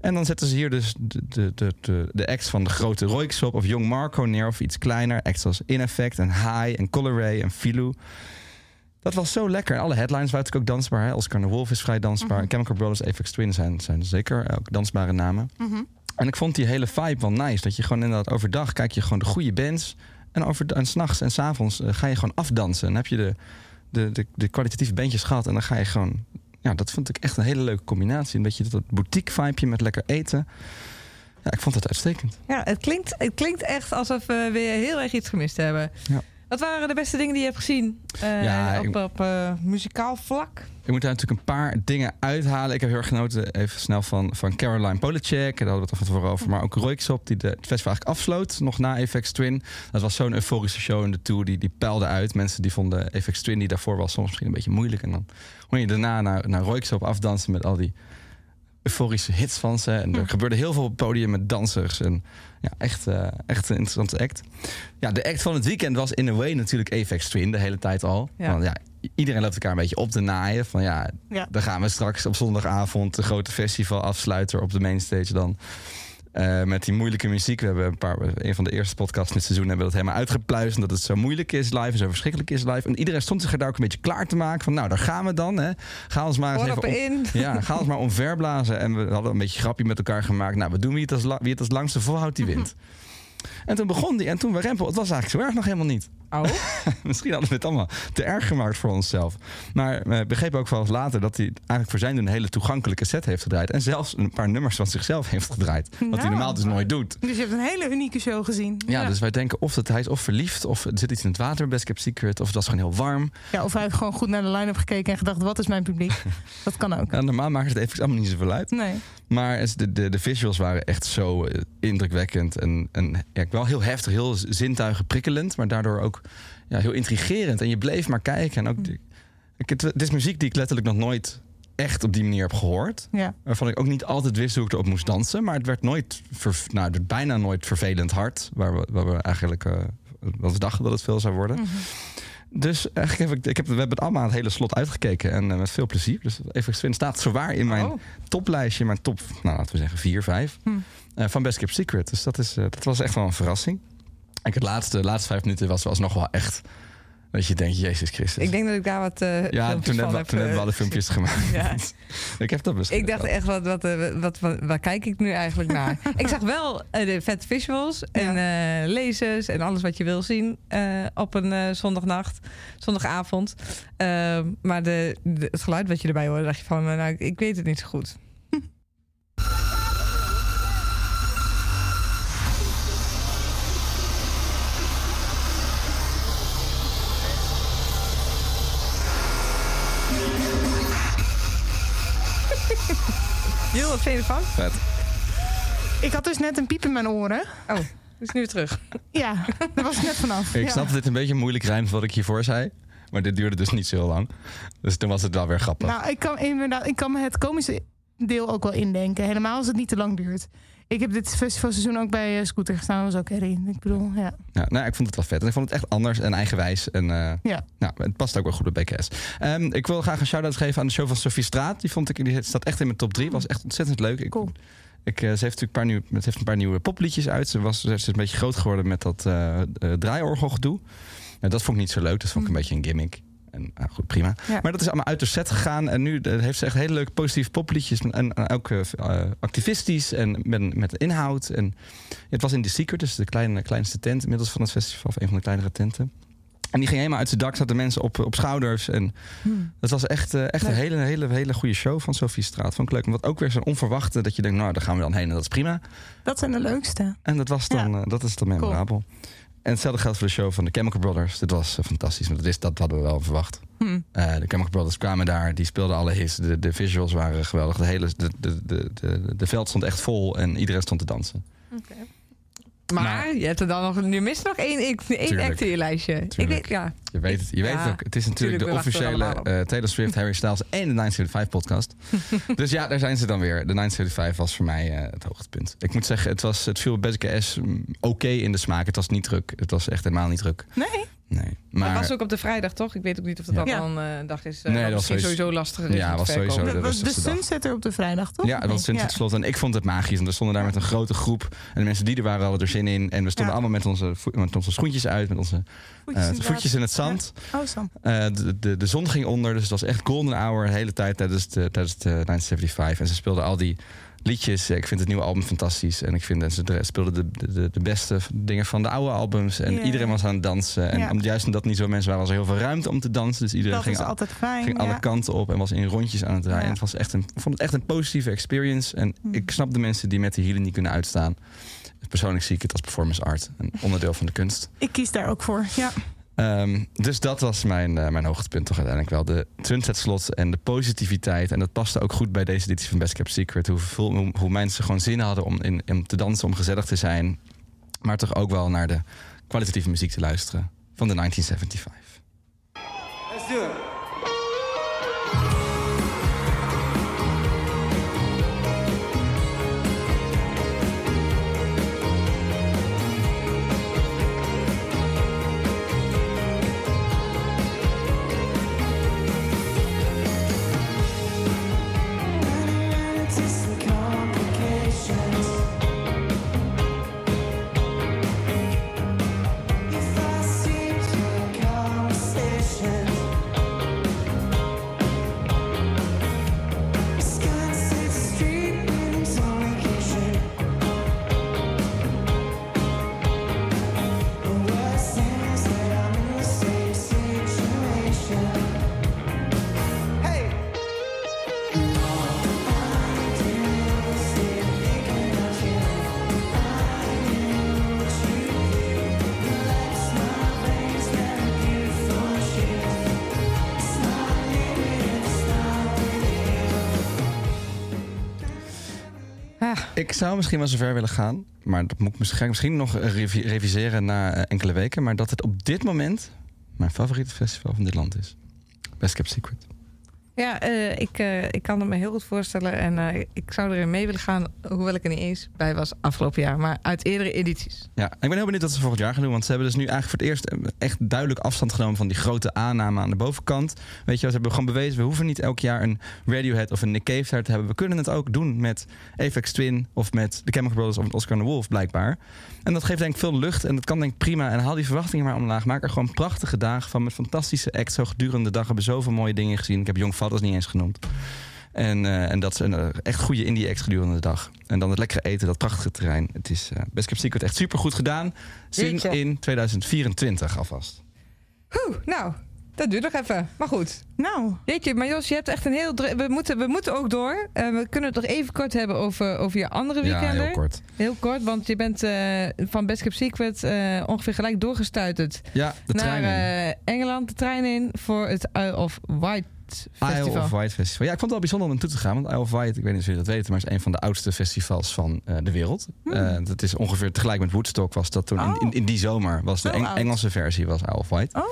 En dan zetten ze hier dus de, de, de, de, de acts van de grote Roykshop of Young Marco neer of iets kleiner. Acts als In Effect en High en Color Ray en Filou. Dat was zo lekker. Alle headlines waren natuurlijk ook dansbaar. Hè? Oscar de Wolf is vrij dansbaar. Chemical Brothers, Apex Twin zijn, zijn zeker ook dansbare namen. En ik vond die hele vibe wel nice. Dat je gewoon inderdaad overdag kijk je gewoon de goede bands. En, over, en s'nachts en s'avonds avonds ga je gewoon afdansen. En dan heb je de, de, de, de kwalitatieve bandjes gehad. En dan ga je gewoon... Ja, dat vond ik echt een hele leuke combinatie. Een beetje dat boutique vibeje met lekker eten. Ja, ik vond het uitstekend. Ja, het klinkt, het klinkt echt alsof we weer heel erg iets gemist hebben. Ja. Wat waren de beste dingen die je hebt gezien eh, Ja, op, ik- op eh, muzikaal vlak? Ik moet daar natuurlijk een paar dingen uithalen. Ik heb heel erg genoten even snel van, van Caroline Polacek. Daar hadden we het al van tevoren over. Maar ook Royksop, die de, het festival eigenlijk afsloot. Nog na Apex Twin. Dat was zo'n euforische show in de tour. Die, die peilde uit. Mensen die vonden Apex Twin, die daarvoor was soms misschien een beetje moeilijk. En dan kon je daarna naar, naar Royksop afdansen met al die euforische hits van ze. En er gebeurde heel veel op het podium met dansers. En ja, echt, eh, echt een interessante act. Ja, de act van het weekend was in a way natuurlijk Apex Twin. De hele tijd al. Ja. Want ja, iedereen loopt elkaar een beetje op te naaien. Van ja, Ja. dan gaan we straks op zondagavond de grote festival afsluiten op de mainstage dan. Eh, met die moeilijke muziek. We hebben een paar, een van de eerste podcasts dit seizoen hebben we dat helemaal uitgepluist. Dat het zo moeilijk is live en zo verschrikkelijk is live. En iedereen stond zich er daar ook een beetje klaar te maken. Van nou, daar gaan we dan. Hè. Ga ons maar eens even om- in. ja, ga ons maar omverblazen. En we hadden een beetje grapje met elkaar gemaakt. Nou, we doen wie het als, wie het als langste volhoudt, die wint. En toen begon die en toen we rempel. Het was eigenlijk zo erg nog helemaal niet. Oh, Misschien hadden we het allemaal te erg gemaakt voor onszelf. Maar we begrepen ook eens later dat hij eigenlijk voor zijn een hele toegankelijke set heeft gedraaid. En zelfs een paar nummers van zichzelf heeft gedraaid. Wat hij Nou. normaal dus nooit doet. Dus je hebt een hele unieke show gezien. Ja, dus wij denken of dat hij is of verliefd, of er zit iets in het water, Best Kept Secret, of het was gewoon heel warm. Ja, of hij heeft gewoon goed naar de line-up gekeken en gedacht, wat is mijn publiek? Dat kan ook. Ja, normaal maakt het even allemaal niet zoveel uit. Nee. Maar de, de, de visuals waren echt zo eh, indrukwekkend. En, en ja, wel heel heftig, heel zintuigen prikkelend. Maar daardoor ook ja, heel intrigerend. En je bleef maar kijken. En ook, de- ik, het, het is muziek die ik letterlijk nog nooit echt op die manier heb gehoord. Ja. Waarvan ik ook niet altijd wist hoe ik erop moest dansen. Maar het werd nooit, ver- nou, het werd bijna nooit vervelend hard. Waar we, waar we eigenlijk eh, wat we dachten dat het veel zou worden. Dus eigenlijk heb ik, ik heb, we hebben het allemaal het hele slot uitgekeken. En eh, met veel plezier. Dus even staat zowaar in mijn Oh. toplijstje. Mijn top, nou, laten we zeggen vier, vijf. Hm. Eh, van Best Kept Secret. Dus dat, is, eh, dat was echt wel een verrassing. Ik het laatste, de laatste vijf minuten was, was nog wel echt... Dat je denkt, Jezus Christus. ik denk dat ik daar wat eh ja, filmpjes toen hebben heb, toen hebben we alle filmpjes gemaakt. Ja. ik heb dat beschreven. Ik dacht echt, wat, wat, wat, wat, waar kijk ik nu eigenlijk naar? ik zag wel eh, de vet visuals en eh lasers en alles wat je wil zien op een zondagnacht, zondagavond. Maar de, de- het geluid wat je erbij hoorde, dacht je van, nou, ik, ik weet het niet zo goed. Wat vind je ervan? Vet. Ik had dus net een piep in mijn oren. Oh, is nu weer terug. Ja, daar was ik net vanaf. Ik ja. snap dat dit een beetje moeilijk rijmt wat ik hiervoor zei. Maar dit duurde dus niet zo heel lang. Dus toen was het wel weer grappig. Nou, ik kan, inderdaad, ik kan me het komische deel ook wel indenken. Helemaal als het niet te lang duurt. Ik heb dit festivalseizoen ook bij eh, Scooter gestaan. Dat was ook herrie. Ik bedoel, ja. Ja, nou, ik vond het wel vet. En ik vond het echt anders en eigenwijs. En eh, Ja. nou, het past ook wel goed bij BKS. Ehm, ik wil graag een shout-out geven aan de show van Sophie Straat. Die vond ik, die staat echt in mijn top 3. Was echt ontzettend leuk. Ik, Cool. ik, eh, ze heeft natuurlijk een paar, nieuwe, het heeft een paar nieuwe popliedjes uit. Ze, was, ze is een beetje groot geworden met dat draaiorgelgedoe. Nou, dat vond ik niet zo leuk. Dat vond ik een beetje een gimmick. En nou, goed, prima. Ja. Maar dat is allemaal uit de set gegaan. En nu heeft ze echt hele leuke positieve popliedjes. En, en ook eh, eh, activistisch en met, met inhoud. En het was in The Secret, dus de kleine, kleinste tent inmiddels van het festival. Of een van de kleinere tenten. En die ging helemaal uit zijn dak, zaten mensen op, op schouders. En dat was echt, eh, echt een hele, hele, hele goede show van Sophie Straat. Vond ik leuk. Want ook weer zo'n onverwachte dat je denkt, nou, daar gaan we dan heen en dat is prima. Dat zijn de leukste. En dat was dan, dat is dan memorabel. En hetzelfde geldt voor de show van de Chemical Brothers. Dit was eh, fantastisch, want dat, is, dat hadden we wel verwacht. Hm. Eh, de Chemical Brothers kwamen daar, die speelden alle hits. De, de visuals waren geweldig. De, hele, de, de, de, de, de veld stond echt vol en iedereen stond te dansen. Maar je hebt er dan nog, nu mist nog één, één Tuurlijk. act in je lijstje. Ik Tuurlijk. ja. Je weet het, je weet Ja, het ook. Het is natuurlijk tuurlijk, de officiële eh, Taylor Swift, Harry Styles en de 975 podcast. dus ja, daar zijn ze dan weer. De 975 was voor mij eh, het hoogtepunt. Ik moet zeggen, het, was, het viel best S mm, oké in de smaak. Het was niet druk. Het was echt helemaal niet druk. Nee? Nee, Maar Maar was ook op de vrijdag, toch? Ik weet ook niet of dat Ja. Ja. al een eh, dag is. eh, Nee, dat was misschien sowieso- sowieso lastiger is Ja, was sowieso de Dat was de. Sunsetter op de vrijdag, toch? Ja, het Ja. het slot. En ik vond het magisch. Want we stonden daar met een grote groep. En de mensen die er waren hadden er zin in. En we stonden Ja. allemaal met onze, met onze schoentjes uit. Met onze Voetjes eh, voetjes in het zand. Oh. Eh, de, de, de zon ging onder. Dus het was echt golden hour de hele tijd tijdens de, tijdens de 1975. En ze speelden al die liedjes. Ik vind het nieuwe album fantastisch. En ik vind dat ze de- speelden de, de, de beste dingen van de oude albums. En iedereen was aan het dansen. En Ja. om, juist omdat niet zo mensen waren, was er heel veel ruimte om te dansen. Dus iedereen Dat ging, al- altijd fijn. ging alle kanten op en was in rondjes aan het draaien. Ja. En het was echt een, ik vond het echt een positieve experience. En Hm. ik snap de mensen die met de hielen niet kunnen uitstaan. Persoonlijk zie ik het als performance art. Een onderdeel van de kunst. Ik kies daar ook voor, ja. Ehm, dus dat was mijn, eh, mijn hoogtepunt toch uiteindelijk wel. De Sunset slot en de positiviteit. En dat paste ook goed bij deze editie van Best Kept Secret. Hoe, hoe, hoe mensen gewoon zin hadden om, in, om te dansen, om gezellig te zijn. Maar toch ook wel naar de kwalitatieve muziek te luisteren van de 1975. Zou misschien wel zover willen gaan. Maar dat moet ik misschien, nog revi- reviseren na eh, enkele weken. Maar dat het op dit moment mijn favoriete festival van dit land is. Best Kept Secret. Ja, eh, ik, eh, ik kan het me heel goed voorstellen. En eh, ik zou erin mee willen gaan, hoewel ik er niet eens bij was afgelopen jaar. Maar uit eerdere edities. Ja, ik ben heel benieuwd wat ze volgend jaar gaan doen. Want ze hebben dus nu eigenlijk voor het eerst echt duidelijk afstand genomen van die grote aanname aan de bovenkant. Weet je, ze hebben gewoon bewezen, we hoeven niet elk jaar een Radiohead of een Nick Cave te hebben. We kunnen het ook doen met Apex Twin of met de Chemical Brothers of met Oscar the Wolf blijkbaar. En dat geeft denk ik veel lucht en dat kan denk ik prima. En haal die verwachtingen maar omlaag. Maak er gewoon prachtige dagen van met fantastische acts. Zo gedurende de dag hebben we zoveel mooie dingen gezien. Ik heb Young Fathers niet eens genoemd. En, eh, en dat is een eh, echt goede indie acts gedurende de dag. En dan het lekkere eten, dat prachtige terrein. Het is eh Best Kept Secret echt super goed gedaan. Zin Jeetje. in 2024 alvast. Oeh, nou, dat duurt nog even. Maar goed. Nou, Jeetje, maar Jos, je hebt echt een heel... We moeten, we moeten ook door. We kunnen het nog even kort hebben over, over je andere Ja, weekenden. heel kort. Heel kort, want je bent eh, van Best Kept Secret eh, ongeveer gelijk doorgestuiterd Ja, de naar trein in. eh, Engeland, de trein in voor het Isle of Wight Festival. Isle of Wight Festival. Ja, ik vond het wel bijzonder om naartoe te gaan. Want Isle of Wight, ik weet niet of jullie dat weten, maar is een van de oudste festivals van eh, de wereld. Eh, dat is ongeveer tegelijk met Woodstock was dat toen. In, Oh. in, in die zomer was de Eng- oud. Engelse versie was Isle of Wight. oh,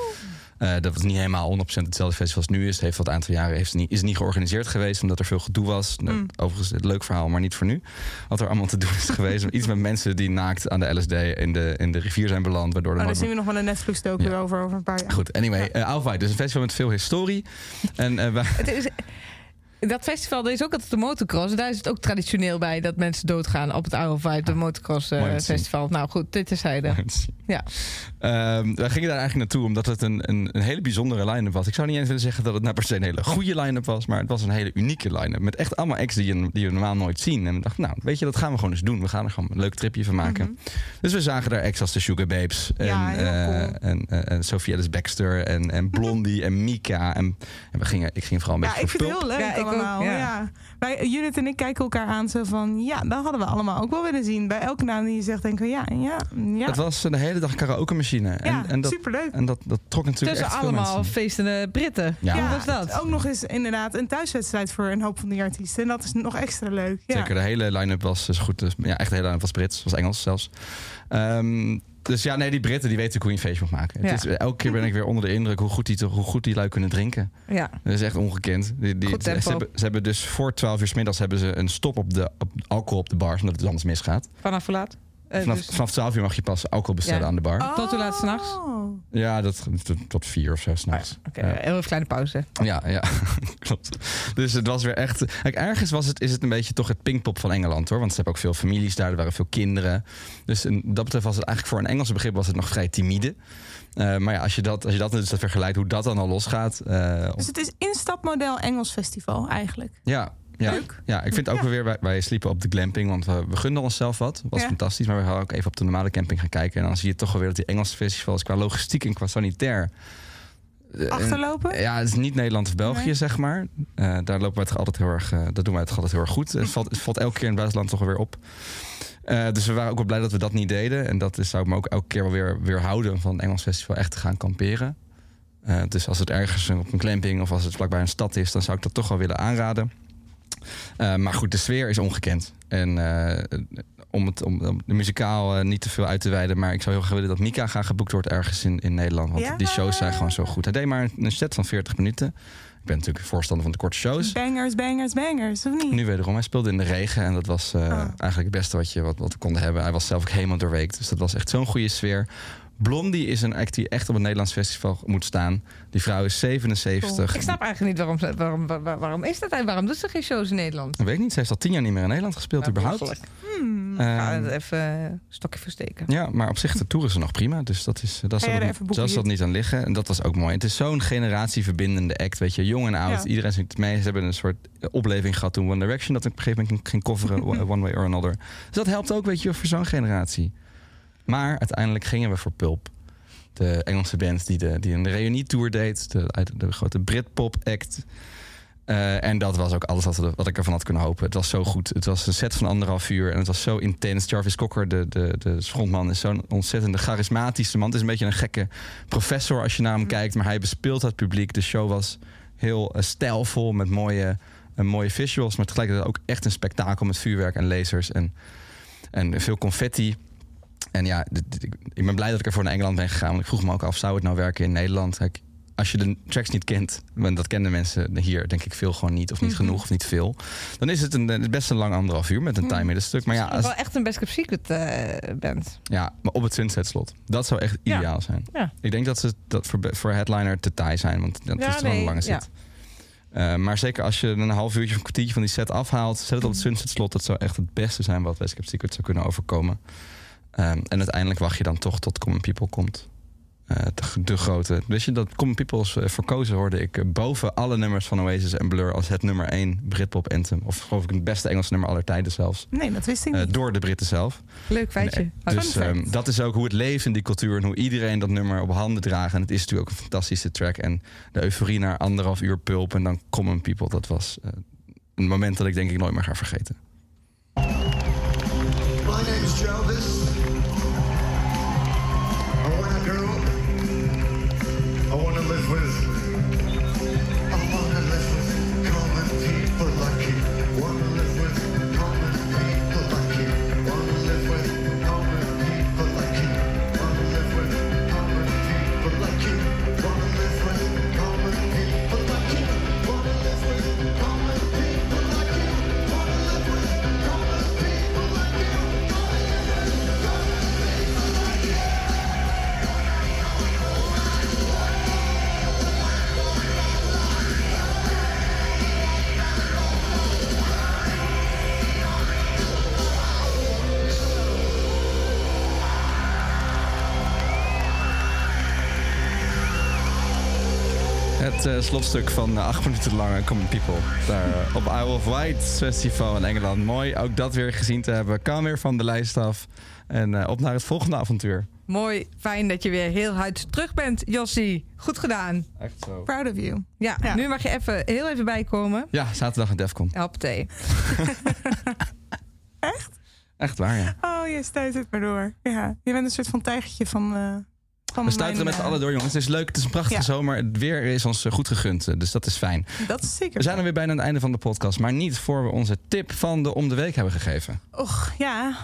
Eh, dat was niet helemaal 100% hetzelfde festival als het nu is. Het heeft wat aantal jaren heeft het niet, is het niet georganiseerd geweest omdat er veel gedoe was. Nou, Mm. Overigens, een leuk verhaal, maar niet voor nu. Wat er allemaal te doen is geweest. Iets met mensen die naakt aan de LSD in de, in de rivier zijn beland. Waardoor oh, daar zien we nog wel een Netflix-docu Ja. over, over een paar jaar. Goed, anyway. eh Isle of Wight, dus een festival met veel historie. En eh, wij, Het is, dat festival, er is ook altijd de motocross. Daar is het ook traditioneel bij dat mensen doodgaan op het Isle of Wight, de motocross eh, festival. Nou goed, dit is hij. Ja. Ehm, wij gingen daar eigenlijk naartoe omdat het een, een, een hele bijzondere line-up was. Ik zou niet eens willen zeggen dat het nou per se een hele goede line-up was, maar het was een hele unieke line-up. Met echt allemaal acts die je, die je normaal nooit zien. En we dachten, nou, weet je, dat gaan we gewoon eens doen. We gaan er gewoon een leuk tripje van maken. Dus we zagen daar acts als de Sugar Babes. En, Ja, eh, cool. en, eh, en Sophie Ellis Baxter en, en Blondie en Mika. En, en we gingen, ik ging vooral een Ja, beetje ik vind het heel leuk Ja, ik allemaal. ja. ja. Wij, Judith en ik kijken elkaar aan zo van... Ja, dat hadden we allemaal ook wel willen zien. Bij elke naam die je zegt, denken we ja, ja, ja. Het was de hele dag karaoke machine. ja, En, en, dat, superleuk. en dat, dat trok natuurlijk Tussen echt veel allemaal mensen. feestende Britten. Ja. Hoe was dat? Ook nog eens inderdaad een thuiswedstrijd voor een hoop van die artiesten. En dat is nog extra leuk. Ja. Zeker, de hele line-up was dus goed. Dus, ja, echt de hele line-up was Brits, was Engels zelfs. Ehm, dus ja, nee, die Britten die weten hoe je een feestje moet maken. Ja. Het is, elke keer ben ik weer onder de indruk hoe goed die, hoe goed die lui kunnen drinken. Ja. Dat is echt ongekend. Die, die, ze, hebben, ze hebben dus voor 12 uur 's middags hebben ze een stop op de op, alcohol op de bars, omdat het anders misgaat. Vanaf hoe laat? Eh, Vanaf, dus vanaf 12 uur mag je pas alcohol bestellen Ja. aan de bar. Tot hoe laat 's nachts? Oh. Ja, dat, tot, tot vier of zo s'nachts. Oké, Ja. heel even kleine pauze. Ja, ja, klopt. Dus het was weer echt. Kijk, ergens was het, is het een beetje toch het Pinkpop van Engeland hoor. Want ze hebben ook veel families daar, er waren veel kinderen. Dus in dat betreft was het eigenlijk voor een Engelse begrip was het nog vrij timide. Eh, maar ja, als je dat, als je dat dus vergelijkt, hoe dat dan al losgaat. eh, Dus het is instapmodel Engels festival eigenlijk. ja, ja, Leuk. ja, ik vind ook weer, wij, wij sliepen op de glamping, want we, we gunden onszelf wat. was Ja. fantastisch, maar we gaan ook even op de normale camping gaan kijken. En dan zie je toch wel weer dat die Engelse festivals qua logistiek en qua sanitair... eh, Achterlopen? Ja, het is niet Nederland of België, Nee. zeg maar. Eh, daar lopen wij toch altijd heel erg, eh, dat doen wij toch altijd heel erg goed. Het valt, het valt elke keer in het buitenland toch weer op. Eh, dus we waren ook wel blij dat we dat niet deden. En dat is, zou ik me ook elke keer wel weer, weer houden van een Engels festival echt te gaan kamperen. Eh, dus als het ergens op een glamping of als het vlakbij een stad is, dan zou ik dat toch wel willen aanraden. Eh, maar goed, de sfeer is ongekend. En eh, om, het, om, om de muzikaal eh, niet te veel uit te wijden, maar ik zou heel graag willen dat Mika graag geboekt wordt ergens in, in Nederland. Want Ja? die shows zijn gewoon zo goed. Hij deed maar een set van 40 minuten. Ik ben natuurlijk voorstander van de korte shows. Bangers, bangers, bangers, of niet? Nu wederom, hij speelde in de regen en dat was Ah. eigenlijk het beste wat, je, wat, wat we konden hebben. Hij was zelf ook helemaal doorweekt, dus dat was echt zo'n goede sfeer. Blondie is een act die echt op een Nederlands festival moet staan. Die vrouw is 77. Ik snap eigenlijk niet waarom, waarom, waar- waarom is dat eigenlijk? Waarom doet ze geen shows in Nederland? Ik weet niet, ze heeft al tien jaar niet meer in Nederland gespeeld, überhaupt. Hmm. Ehm, Ga het even een stokje versteken. ja, maar op zich de tour is er nog prima. Dus dat is, dat Ga zal er even niet- zal aan liggen. En dat was ook mooi. Het is zo'n generatieverbindende act. Weet je, jong en oud. Ja. Iedereen zingt mee. Ze hebben een soort opleving gehad toen One Direction dat op een gegeven moment ging coveren. One Way or Another. Dus dat helpt ook, weet je, voor zo'n generatie. Maar uiteindelijk gingen we voor Pulp. De Engelse band die, de, die een reunietour deed. De, de grote Britpop act. Eh, en dat was ook alles wat, we- wat ik ervan had kunnen hopen. Het was zo goed. Het was een set van anderhalf uur en het was zo intens. Jarvis Cocker, de, de, de frontman, is zo'n ontzettende charismatische man. Het is een beetje een gekke professor als je naar hem kijkt. Maar hij bespeelt het publiek. De show was heel eh, stijlvol met mooie, eh, mooie visuals. Maar tegelijkertijd ook echt een spektakel met vuurwerk en lasers en, en veel confetti. En ja, dit- dit- ik- ik ben blij dat ik er voor naar Engeland ben gegaan. Want ik vroeg me ook af, zou het nou werken in Nederland? Kijk, als je de tracks niet kent, want dat kennen mensen hier denk ik veel gewoon niet, of niet Mhm. genoeg, of niet veel. Dan is het een, best een lang anderhalf uur met een Mhm. time middenstuk. Maar ja, Als... wel echt een Best Secret eh, band. ja, maar op het Sunset slot. Dat zou echt Ja. ideaal zijn. Ja. Ik denk dat ze dat voor, voor headliner te taai zijn, want dat Ja, is gewoon nee, een lange set. Eh, maar zeker als je een half uurtje of een kwartiertje van die set afhaalt, zet het op het Mhm. Sunset slot. Dat zou echt het beste zijn wat West Secret zou kunnen overkomen. Ehm, en uiteindelijk wacht je dan toch tot Common People komt. Eh, de, de grote. Wist je dat Common People's eh, verkozen hoorde ik eh, boven alle nummers van Oasis en Blur als het nummer 1 Britpop anthem. Of geloof ik het beste Engelse nummer aller tijden zelfs. Nee, dat wist ik Eh, niet. door de Britten zelf. Leuk feitje. Dus ehm, dat is ook hoe het leeft in die cultuur en hoe iedereen dat nummer op handen draagt. En het is natuurlijk ook een fantastische track. En de euforie naar anderhalf uur pulp en dan Common People, dat was een moment dat ik denk ik nooit meer ga vergeten. My name is Jarvis. I wanna live with. Slotstuk van eh, acht minuten lange Common People. Daar eh, op Isle of Wight Festival in Engeland. Mooi ook dat weer gezien te hebben. Kan weer van de lijst af. En eh, op naar het volgende avontuur. Mooi, fijn dat je weer heel hard terug bent, Jossie. Goed gedaan. Echt zo. Proud of you. Ja, Ja. nu mag je even, heel even bijkomen. Ja, zaterdag in Defcon. Help thee. Echt waar, ja. Oh, je stuit het maar door. Ja, je bent een soort van tijgertje van. eh van We stuiteren mijn, met z'n eh, allen door, jongens. Het is leuk, het is een prachtige Ja. zomer. Het weer is ons eh, goed gegund, eh, dus dat is fijn. Dat is zeker. We zijn er weer bijna aan het einde van de podcast. Maar niet voor we onze tip van de om de week hebben gegeven. Och, ja.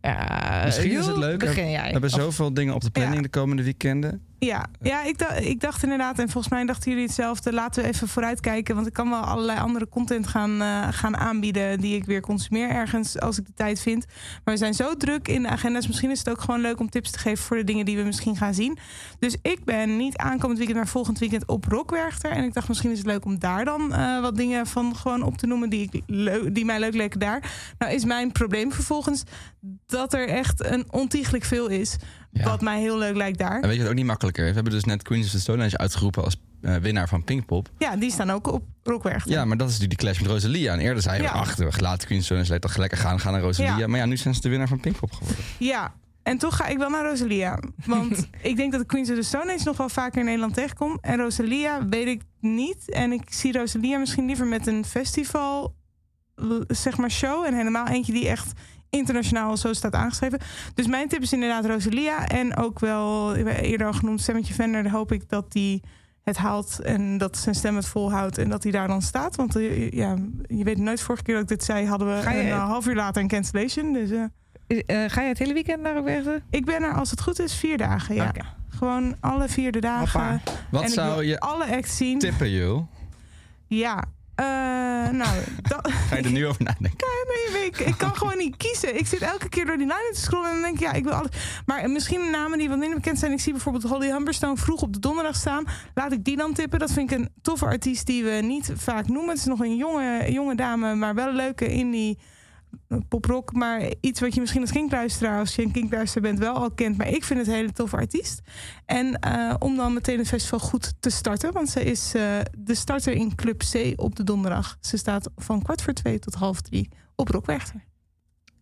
Ja, Misschien is het leuk. We hebben Of- zoveel dingen op de planning Ja. de komende weekenden. Ja, ja ik, dacht, ik dacht inderdaad, en volgens mij dachten jullie hetzelfde. Laten we even vooruitkijken. Want ik kan wel allerlei andere content gaan, eh, gaan aanbieden. die ik weer consumeer ergens als ik de tijd vind. Maar we zijn zo druk in de agenda's. Misschien is het ook gewoon leuk om tips te geven voor de dingen die we misschien gaan zien. Dus ik ben niet aankomend weekend, maar volgend weekend op Rockwerchter. En ik dacht, misschien is het leuk om daar dan eh, wat dingen van gewoon op te noemen. die, ik die mij leuk leken daar. Nou, is mijn probleem vervolgens dat er echt een ontiegelijk veel is. Ja. Wat mij heel leuk lijkt daar. En weet je wat ook niet makkelijker is? We hebben dus net Queens of the Stone Age uitgeroepen als eh, winnaar van Pinkpop. Ja, die staan ook op Rockwerchter. Ja, maar dat is natuurlijk die clash met Rosalia. En eerder zeiden we, Ja. ach, we laten Queens of the Stone Age toch lekker gaan, gaan naar Rosalia. Ja. Maar ja, nu zijn ze de winnaar van Pinkpop geworden. Ja, en toch ga ik wel naar Rosalia. Want ik denk dat de Queens of the Stone Age nog wel vaker in Nederland tegenkom. En Rosalia weet ik niet. En ik zie Rosalia misschien liever met een festival, zeg maar, show. En helemaal eentje die echt internationaal zo staat aangeschreven. Dus mijn tip is inderdaad Rosalia. En ook wel, eerder al genoemd, Stemmetje Vender. Hoop ik dat die het haalt en dat zijn stem het volhoudt en dat hij daar dan staat. Want eh, ja, je weet nooit, vorige keer dat ik dit zei, hadden we een eh, half uur later een cancellation. Dus eh, ga je het hele weekend naar Rockwerchter? ik ben er als het goed is vier dagen. Ja. Gewoon alle vier de dagen. Hoppa. Wat en ik zou wil je alle acts zien. tippen, Jul? Ja. Eh, nou, dat, Ga je er nu over nadenken? nee, ik, ik kan gewoon niet kiezen. Ik zit elke keer door die line te scrollen en dan denk ik, ja, ik wil alles. Maar misschien namen die wat minder bekend zijn. Ik zie bijvoorbeeld Holly Humberstone vroeg op de donderdag staan. Laat ik die dan tippen. Dat vind ik een toffe artiest die we niet vaak noemen. Het is nog een jonge, jonge dame, maar wel een leuke indie poprock. Maar iets wat je misschien als kinkluisteraar, als je een kinkluisteraar bent, wel al kent. Maar ik vind het een hele toffe artiest. En eh, om dan meteen het festival goed te starten. Want ze is eh, de starter in Club C op de donderdag. Ze staat van kwart voor twee tot half drie op Rockwerchter.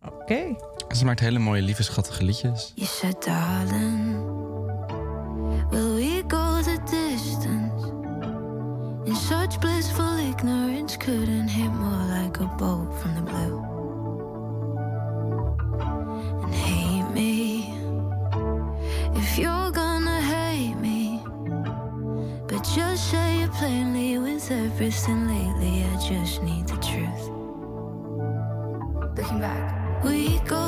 Oké. Ze maakt hele mooie, lieve, schattige liedjes. You said, darling, will we go the distance? In such blissful ignorance, couldn't hit more like a bolt if you're gonna hate me. But just say it plainly with everything lately. I just need the truth. Looking back, we go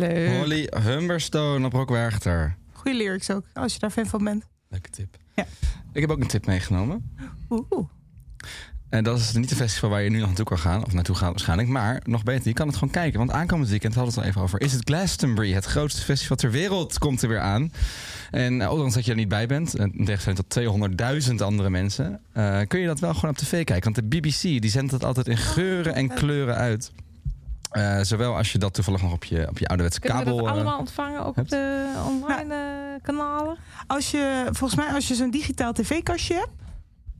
Leuk. Holly Humberstone op Rockwerchter. Goeie lyrics ook, als je daar fan van bent. Leuke tip. Ja. Ik heb ook een tip meegenomen. Oeh. En dat is niet een festival waar je nu nog naartoe kan gaan. Of naartoe gaat waarschijnlijk. Maar nog beter, je kan het gewoon kijken. Want aankomend weekend hadden we het al even over. Is het Glastonbury. Het grootste festival ter wereld komt er weer aan. En eh, ondanks dat je er niet bij bent. En in tegenstelling tot 200.000 andere mensen. eh, kun je dat wel gewoon op tv kijken. Want de BBC die zendt het altijd in geuren en kleuren uit. Eh, zowel als je dat toevallig nog op je, op je ouderwetse Kunnen we kabel... dat eh, allemaal ontvangen op hebt? de online eh, kanalen? Als je, volgens mij, als je zo'n digitaal tv-kastje hebt,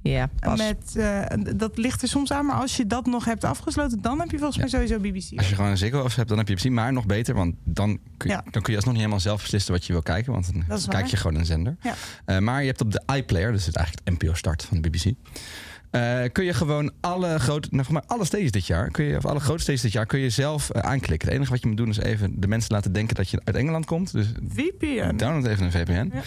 Ja, pas. met, eh, dat ligt er soms aan, maar als je dat nog hebt afgesloten, dan heb je volgens mij sowieso BBC. Als je gewoon een Ziggo hebt, dan heb je BBC. Maar nog beter, want dan kun je, Ja. dan kun je alsnog niet helemaal zelf beslissen wat je wil kijken. Want dan kijk je gewoon een zender. Ja. Eh, maar je hebt op de iPlayer, dus het is eigenlijk het NPO Start van de BBC. Eh, kun je gewoon alle grote, nou, voor mij alle stages dit jaar, kun je, of alle grote stages dit jaar, kun je zelf eh, aanklikken. Het enige wat je moet doen is even de mensen laten denken dat je uit Engeland komt. Dus VPN. download even een VPN. Ja.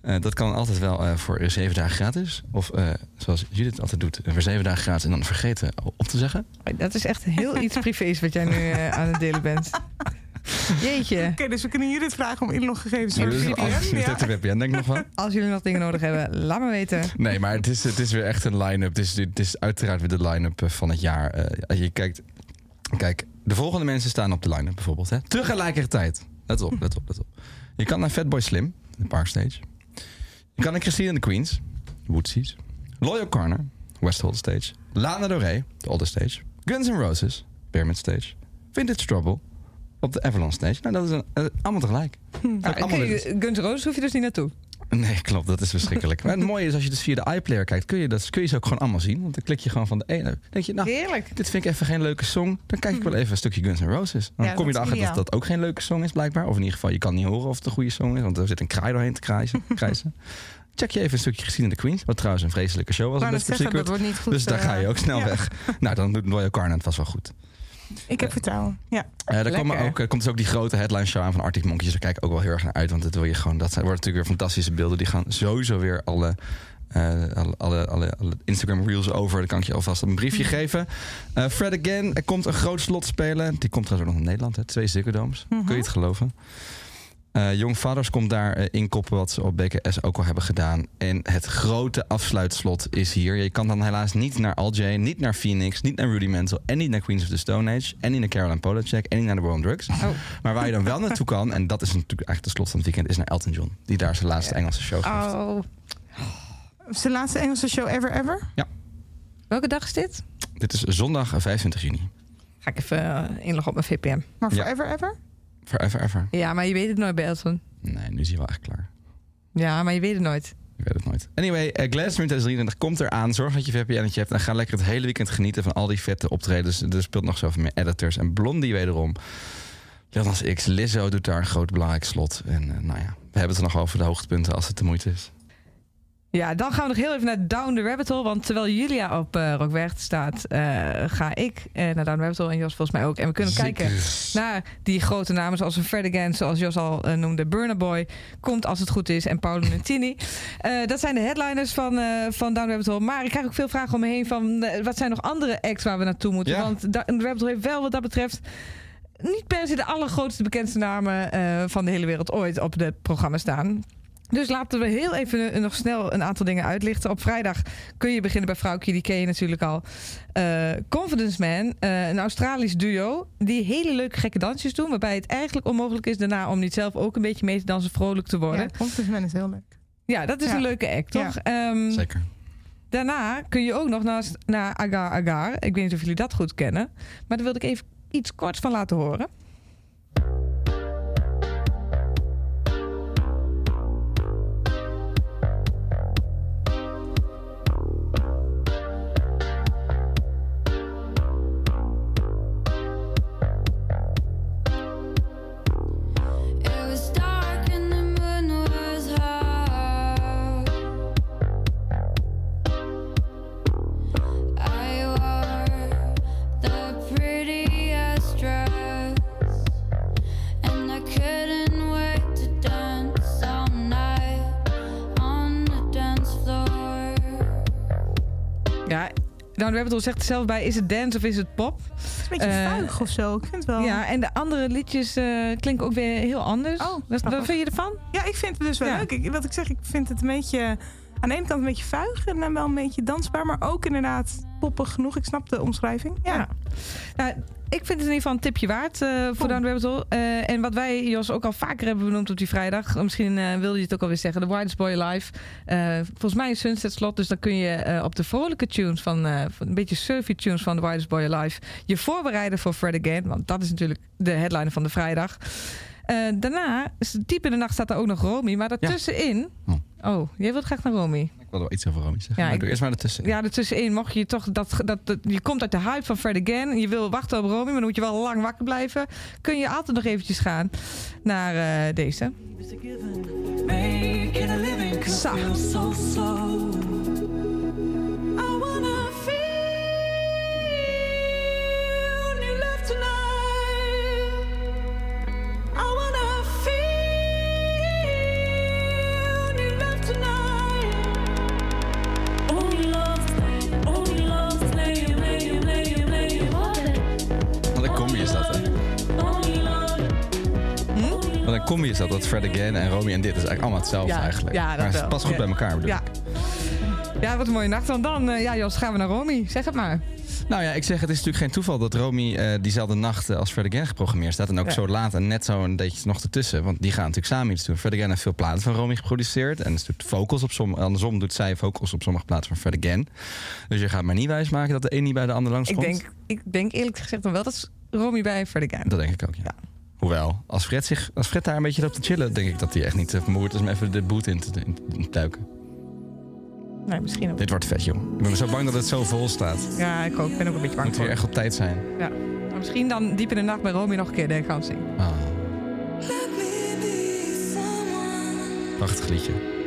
Eh, dat kan altijd wel eh, voor zeven dagen gratis. Of eh, zoals Judith altijd doet, voor zeven dagen gratis en dan vergeten op te zeggen. Dat is echt heel iets privés wat jij nu aan het delen bent. Jeetje. Oké, dus we kunnen Judith vragen om inloggegevens voor de als- VPN. met Ja. de VPN denk ik nog van. Als jullie nog dingen nodig hebben, laat me weten. Nee, maar het is, het is weer echt een line-up. Het is, het is uiteraard weer de line-up eh, van het jaar. Eh, als je kijkt, kijk, de volgende mensen staan op de line-up bijvoorbeeld. Hè? Tegelijkertijd. Let op, let op, let op. Je kan naar Fatboy Slim, de Parkstage. Je kan naar Christine and the Queens, Woodsies. Loyal Corner, West Holland Stage. Lana Del Rey, de Older Stage. Guns N' Roses, Pyramid Stage. Vintage Trouble, op de Avalon Stage. Nou, dat is een, eh, allemaal tegelijk. Nou, allemaal oké, dit. Guns N' Roses hoef je dus niet naartoe. Nee, klopt. Dat is verschrikkelijk. maar het mooie is, als je dus via de iPlayer kijkt, kun je, dat, kun je ze ook gewoon allemaal zien. Want dan klik je gewoon van de ene. denk je, nou, Heerlijk. dit vind ik even geen leuke song. Dan kijk ik wel even een stukje Guns N' Roses. Dan Ja, kom je dat erachter dat dat ook geen leuke song is, blijkbaar. Of in ieder geval, je kan niet horen of het een goede song is. Want er zit een kraai doorheen te krijzen. krijzen. Check je even een stukje gezien in de Queens. Wat trouwens een vreselijke show was. Best Kept zeggen, dat wordt niet goed. Dus daar eh, ga je ook snel ja. weg. Nou, dan doet Royal Carnan het vast wel goed. Ik heb vertrouwen. Ja. Eh er, komen ook, er komt dus ook die grote headline show aan van Arctic Monkeys. Daar kijk ik ook wel heel erg naar uit. Want dat, wil je gewoon, dat zijn, worden natuurlijk weer fantastische beelden. Die gaan sowieso weer alle, eh, alle, alle, alle, alle Instagram reels over. Dan kan ik je alvast een briefje Mhm. geven. Eh, Fred Again, er komt een groot slot spelen. Die komt trouwens ook nog in Nederland. Hè? Twee Ziggo Domes. Mhm. Kun je het geloven? Eh Young Fathers komt daar eh, inkoppen wat ze op BKS ook al hebben gedaan. En het grote afsluitslot is hier. Je kan dan helaas niet naar Al niet naar Phoenix, niet naar Rudimental... en niet naar Queens of the Stone Age, en niet naar Caroline Polachek... en niet naar de War on Drugs. Oh. Maar waar je dan wel naartoe kan, en dat is natuurlijk eigenlijk de slot van het weekend... is naar Elton John, die daar zijn laatste Engelse show geeft. Oh. Zijn laatste Engelse show ever ever? Welke dag is dit? Dit is zondag eh, 25 juni. Ga ik even eh, inloggen op mijn VPN. Maar Ja. forever ever? Forever ever. Ja, maar je weet het nooit bij Elton. Nee, nu is hij wel echt klaar. Ja, maar je weet het nooit. Ik weet het nooit. Anyway, uh, Glastonbury 2023 komt eraan. Zorg dat je VPN'tje hebt. En ga lekker het hele weekend genieten van al die vette optredens. Er speelt nog zoveel meer editors. En Blondie wederom. Lil Nas X, Lizzo doet daar een groot belangrijk slot. En eh, nou ja, we hebben het er nog over de hoogtepunten als het de moeite is. Ja, dan gaan we nog heel even naar Down the Rabbit Hole. Want terwijl Julia op uh, Rockwercht staat, uh, ga ik uh, naar Down the Rabbit Hole. En Jos volgens mij ook. En we kunnen Zeker. kijken naar die grote namen. Zoals een zoals Jos al noemde. Burner Boy komt als het goed is. En Paolo Nutini. Dat zijn de headliners van, van Down the Rabbit Hole. Maar ik krijg ook veel vragen om me heen van... wat zijn nog andere acts waar we naartoe moeten? Ja. Want Down the Rabbit Hole heeft wel wat dat betreft... niet per se de allergrootste bekendste namen van de hele wereld ooit op het programma staan. Dus laten we heel even nog snel een aantal dingen uitlichten. Op vrijdag kun je beginnen bij Vrouwtje, die ken je natuurlijk al. Uh, Confidence Man, uh, een Australisch duo, die hele leuke gekke dansjes doen. Waarbij het eigenlijk onmogelijk is daarna om niet zelf ook een beetje mee te dansen, vrolijk te worden. Ja, Confidence Man is heel leuk. Ja, dat is Ja. een leuke act, toch? Ja. Um, Zeker. daarna kun je ook nog naar, naar Agar Agar. Ik weet niet of jullie dat goed kennen. Maar daar wilde ik even iets korts van laten horen. We hebben het al gezegd zelf bij, is het dance of is het pop? Het is een beetje Eh, vuig of zo. Ik vind het wel... Ja, en de andere liedjes eh, klinken ook weer heel anders. Oh, wat, vind je ervan? Ja, ik vind het dus wel Ja. leuk. Ik, wat ik zeg, ik vind het een beetje... Aan de ene kant een beetje vuig en dan wel een beetje dansbaar. Maar ook inderdaad poppig genoeg. Ik snap de omschrijving. Ja. Nou, ik vind het in ieder geval een tipje waard eh, voor Cool. Down the Rabbit Hole. Eh, en wat wij, Jos, ook al vaker hebben benoemd op die vrijdag. Misschien eh, wilde je het ook alweer zeggen. The Widest Boy Live. Eh, volgens mij een Sunset Slot. Dus dan kun je eh, op de vrolijke tunes van... eh, een beetje surfy tunes van The Widest Boy Live... je voorbereiden voor Fred Again. Want dat is natuurlijk de headliner van de vrijdag. Eh, daarna, is diep in de nacht staat er ook nog Romy. Maar daartussenin... Oh. Oh, jij wilt graag naar Romy. Ik wilde wel iets over Romy zeggen. Ja, maar ik- doe eerst maar ertussen. Ja, ertussenin mocht je toch dat, dat, dat je komt uit de hype van Fred Again. Je wil wachten op Romy, maar dan moet je wel lang wakker blijven. Kun je altijd nog eventjes gaan naar eh, deze. Sa. Combi is dat, hè? Love. Wat een combi is dat, dat Fred Again en Romy en dit is eigenlijk allemaal hetzelfde Ja, eigenlijk. ja, dat maar het past goed bij elkaar bedoel Ja. ik. Ja, wat een mooie nacht. Want dan, eh, ja Jos, gaan we naar Romy. Zeg het maar. Nou ja, ik zeg, het is natuurlijk geen toeval dat Romy eh, diezelfde nacht eh, als Fred Again geprogrammeerd staat. En ook Ja. zo laat en net zo een beetje nog ertussen. Want die gaan natuurlijk samen iets doen. Fred Again heeft veel platen van Romy geproduceerd. En doet vocals op sommige, andersom doet zij vocals op sommige platen van Fred Again. Dus je gaat maar niet wijsmaken dat de een niet bij de ander langs Ik komt. denk, ik denk eerlijk gezegd dan wel dat Romy bij Fred Again. Dat denk ik ook, ja. Hoewel Hoewel, als Fred, zich, als Fred daar een beetje loopt te chillen... denk ik dat hij echt niet eh, vermoeid is om even de boot in te, in te duiken. Nee, misschien ook. Dit wordt vet, joh. Ik ben zo bang dat het zo vol staat. Ja, ik ook. Ik ben ook een beetje bang Moet voor. weer echt op tijd zijn. Ja. Maar misschien dan diep in de nacht bij Romy nog een keer de gaan zingen. Ah. Prachtig liedje.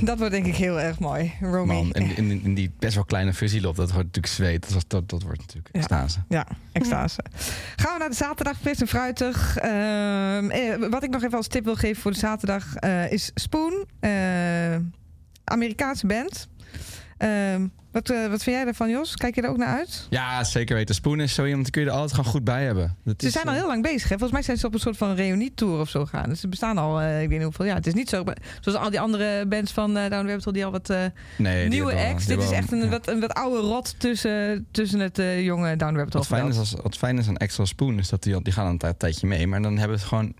Dat wordt denk ik heel erg mooi. Romy. Man, in, in, in die best wel kleine fusielop, dat wordt natuurlijk zweet. Dat, dat, dat wordt natuurlijk Ja. extase. Ja, extase. Gaan we naar de zaterdag, fris en fruitig. Ehm, eh, wat ik nog even als tip wil geven voor de zaterdag eh, is Spoon. eh, Amerikaanse band. Ehm, wat, eh, wat vind jij daarvan, Jos? Kijk je er ook naar uit? Ja, zeker weten. Spoon is zo iemand, die kun je er altijd gewoon goed bij hebben. Dat Ze is, zijn al eh, heel lang bezig. Hè? Volgens mij zijn ze op een soort van reunietour of zo gaan. Dus ze bestaan al, eh, ik weet niet hoeveel. Ja, het is niet zo zoals al die andere bands van uh, Down Hole die al wat nee, nieuwe acts. Dit is echt een, ja. wat, een wat oude rot tussen, tussen het jonge Down Hole. Wat fijn, is als, wat fijn is aan Extra Spoon is dat die, die gaan een tijd- tijdje mee. Maar dan hebben ze gewoon...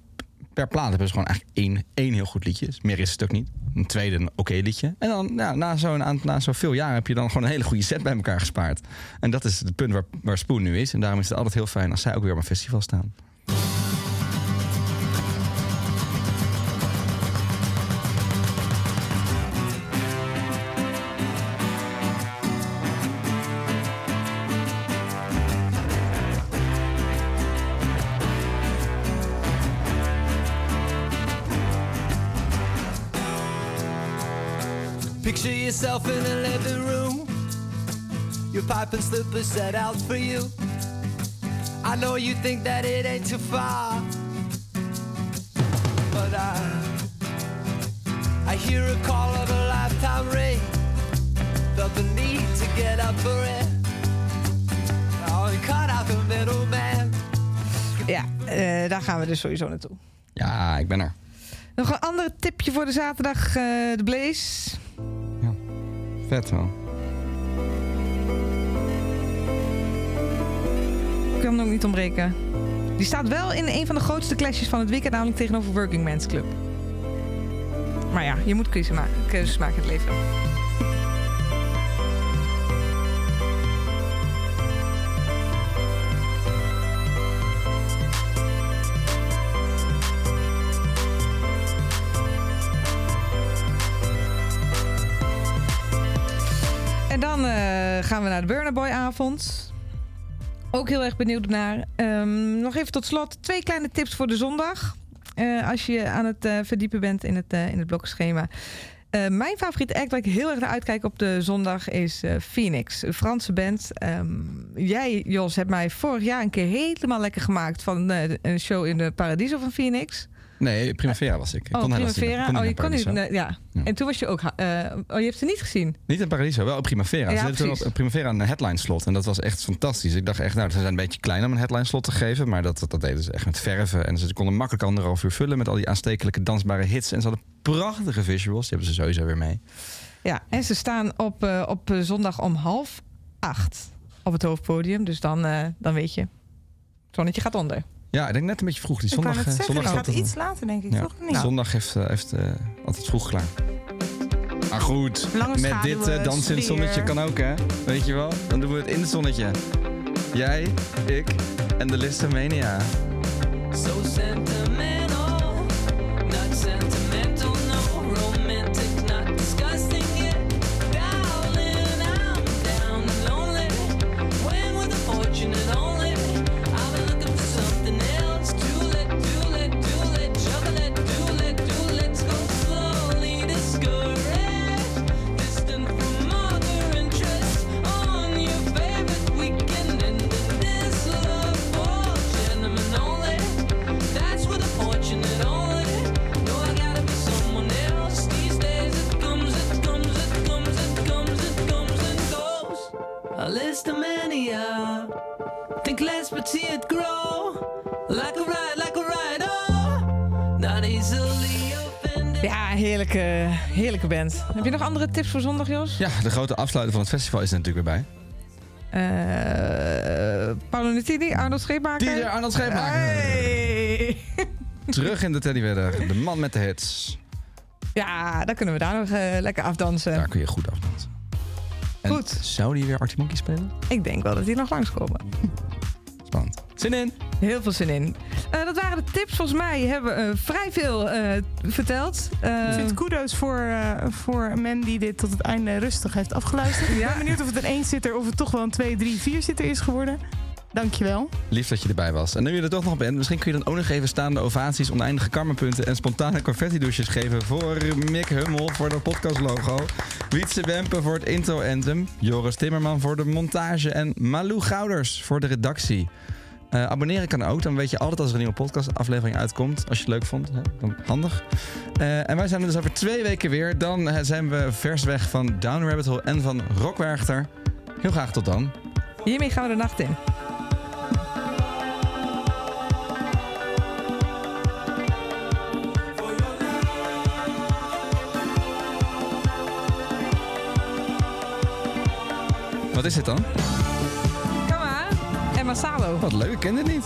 Per plaat hebben ze gewoon eigenlijk één, één heel goed liedje. Meer is het ook niet. Een tweede een oké liedje. En dan ja, na zo'n na zoveel jaar heb je dan gewoon een hele goede set bij elkaar gespaard. En dat is het punt waar, waar Spoon nu is. En daarom is het altijd heel fijn als zij ook weer op een festival staan. Picture yourself in a living room. Your pipe and slippers set out for you. I know you think that it ain't too far. But I I hear a call of a lifetime ring. Felt the need to get up for it. Oh, and cut out the middleman. Ja, eh, daar gaan we dus sowieso naartoe. Ja, ik ben er. Nog een ander tipje voor de zaterdag. eh, de Blaze. Ik kan hem ook niet ontbreken. Die staat wel in een van de grootste clashes van het weekend, namelijk tegenover Working Men's Club. Maar ja, je moet keuze maken, keuzes maken in het leven. Dan eh, gaan we naar de Burner Boy avond. Ook heel erg benieuwd naar. Ehm, nog even tot slot twee kleine tips voor de zondag. Eh, als je aan het eh, verdiepen bent in het, in het blokschema. Mijn favoriete act waar ik heel erg naar uitkijk op de zondag is Phoenix. Een Franse band. Ehm, jij, Jos, hebt mij vorig jaar een keer helemaal lekker gemaakt van een show in de Paradiso van Phoenix. Nee, Primavera was ik. ik oh, kon Primavera. kon oh, je kon niet. Nee, ja. Ja. En toen was je ook. eh, oh, je hebt ze niet gezien. Niet in Paradiso, wel op Primavera. Ja, ze precies. op Primavera een headline slot. En dat was echt fantastisch. Ik dacht echt, nou, ze zijn een beetje klein om een headline slot te geven. Maar dat, dat deden ze echt met verven. En ze konden makkelijk anderhalf uur vullen met al die aanstekelijke dansbare hits. En ze hadden prachtige visuals. Die hebben ze sowieso weer mee. Ja, en ze staan op, eh, op eh, zondag om half acht op het hoofdpodium. Dus dan, dan weet je, het zonnetje gaat onder. Ja, ik denk net een beetje vroeg. Die zondag, net eh, zeggen, zondag het gaat er- iets later, denk ik, Ja. toch? Niet? Zondag heeft, eh, heeft eh, altijd vroeg klaar. Maar goed, Lange met dit eh, dansen in het zonnetje kan ook, hè? Weet je wel? Dan doen we het in het zonnetje. Jij, ik en de Listomania. So sentimental, heerlijke band. Heb je nog andere tips voor zondag, Jos? Ja, de grote afsluiter van het festival is er natuurlijk weer bij. Eh Paolo Nutini, Arnold Scheepmaker. DJ Arnold Scheepmaker. Hey. Terug in de Teddyweather. De man met de hits. Ja, dan kunnen we daar nog eh, lekker afdansen. Daar kun je goed afdansen. En Goed. Zou die weer Artie Monkey spelen? Ik denk wel dat die nog langskomen. Spannend. Zin in. Heel veel zin in. Eh, waren de tips. Volgens mij hebben we eh, vrij veel eh, verteld. Eh, Ik vind kudo's voor, eh, voor men die dit tot het einde rustig heeft afgeluisterd. Ik Ja. ben benieuwd of het een 1 zitter of het toch wel een 2, 3, 4 zitter is geworden. Dankjewel. Lief dat je erbij was. En nu je er toch nog bent, misschien kun je dan ook nog even staande ovaties, oneindige karmapunten en spontane confetti-douches geven voor Mick Hummel voor de podcastlogo, Wietse Wempen voor het intro-anthem, Joris Timmerman voor de montage en Malou Gouders voor de redactie. Eh, abonneren kan ook, dan weet je altijd als er een nieuwe podcastaflevering uitkomt. Als je het leuk vond, hè? dan handig. Eh, en wij zijn er dus over twee weken weer. Dan eh, zijn we vers weg van Down Rabbit Hole en van Rockwerchter. Heel graag tot dan. Hiermee gaan we de nacht in. Wat is dit dan? Wat leuk, ik ken dit niet.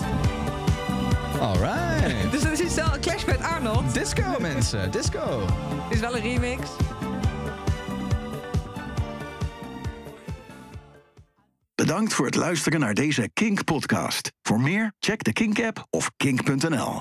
Alright. Dus dat is wel een clash met Arnold. Disco, mensen. Disco. Is wel een remix. Bedankt voor het luisteren naar deze Kink-podcast. Voor meer, check de Kink-app of kink.nl.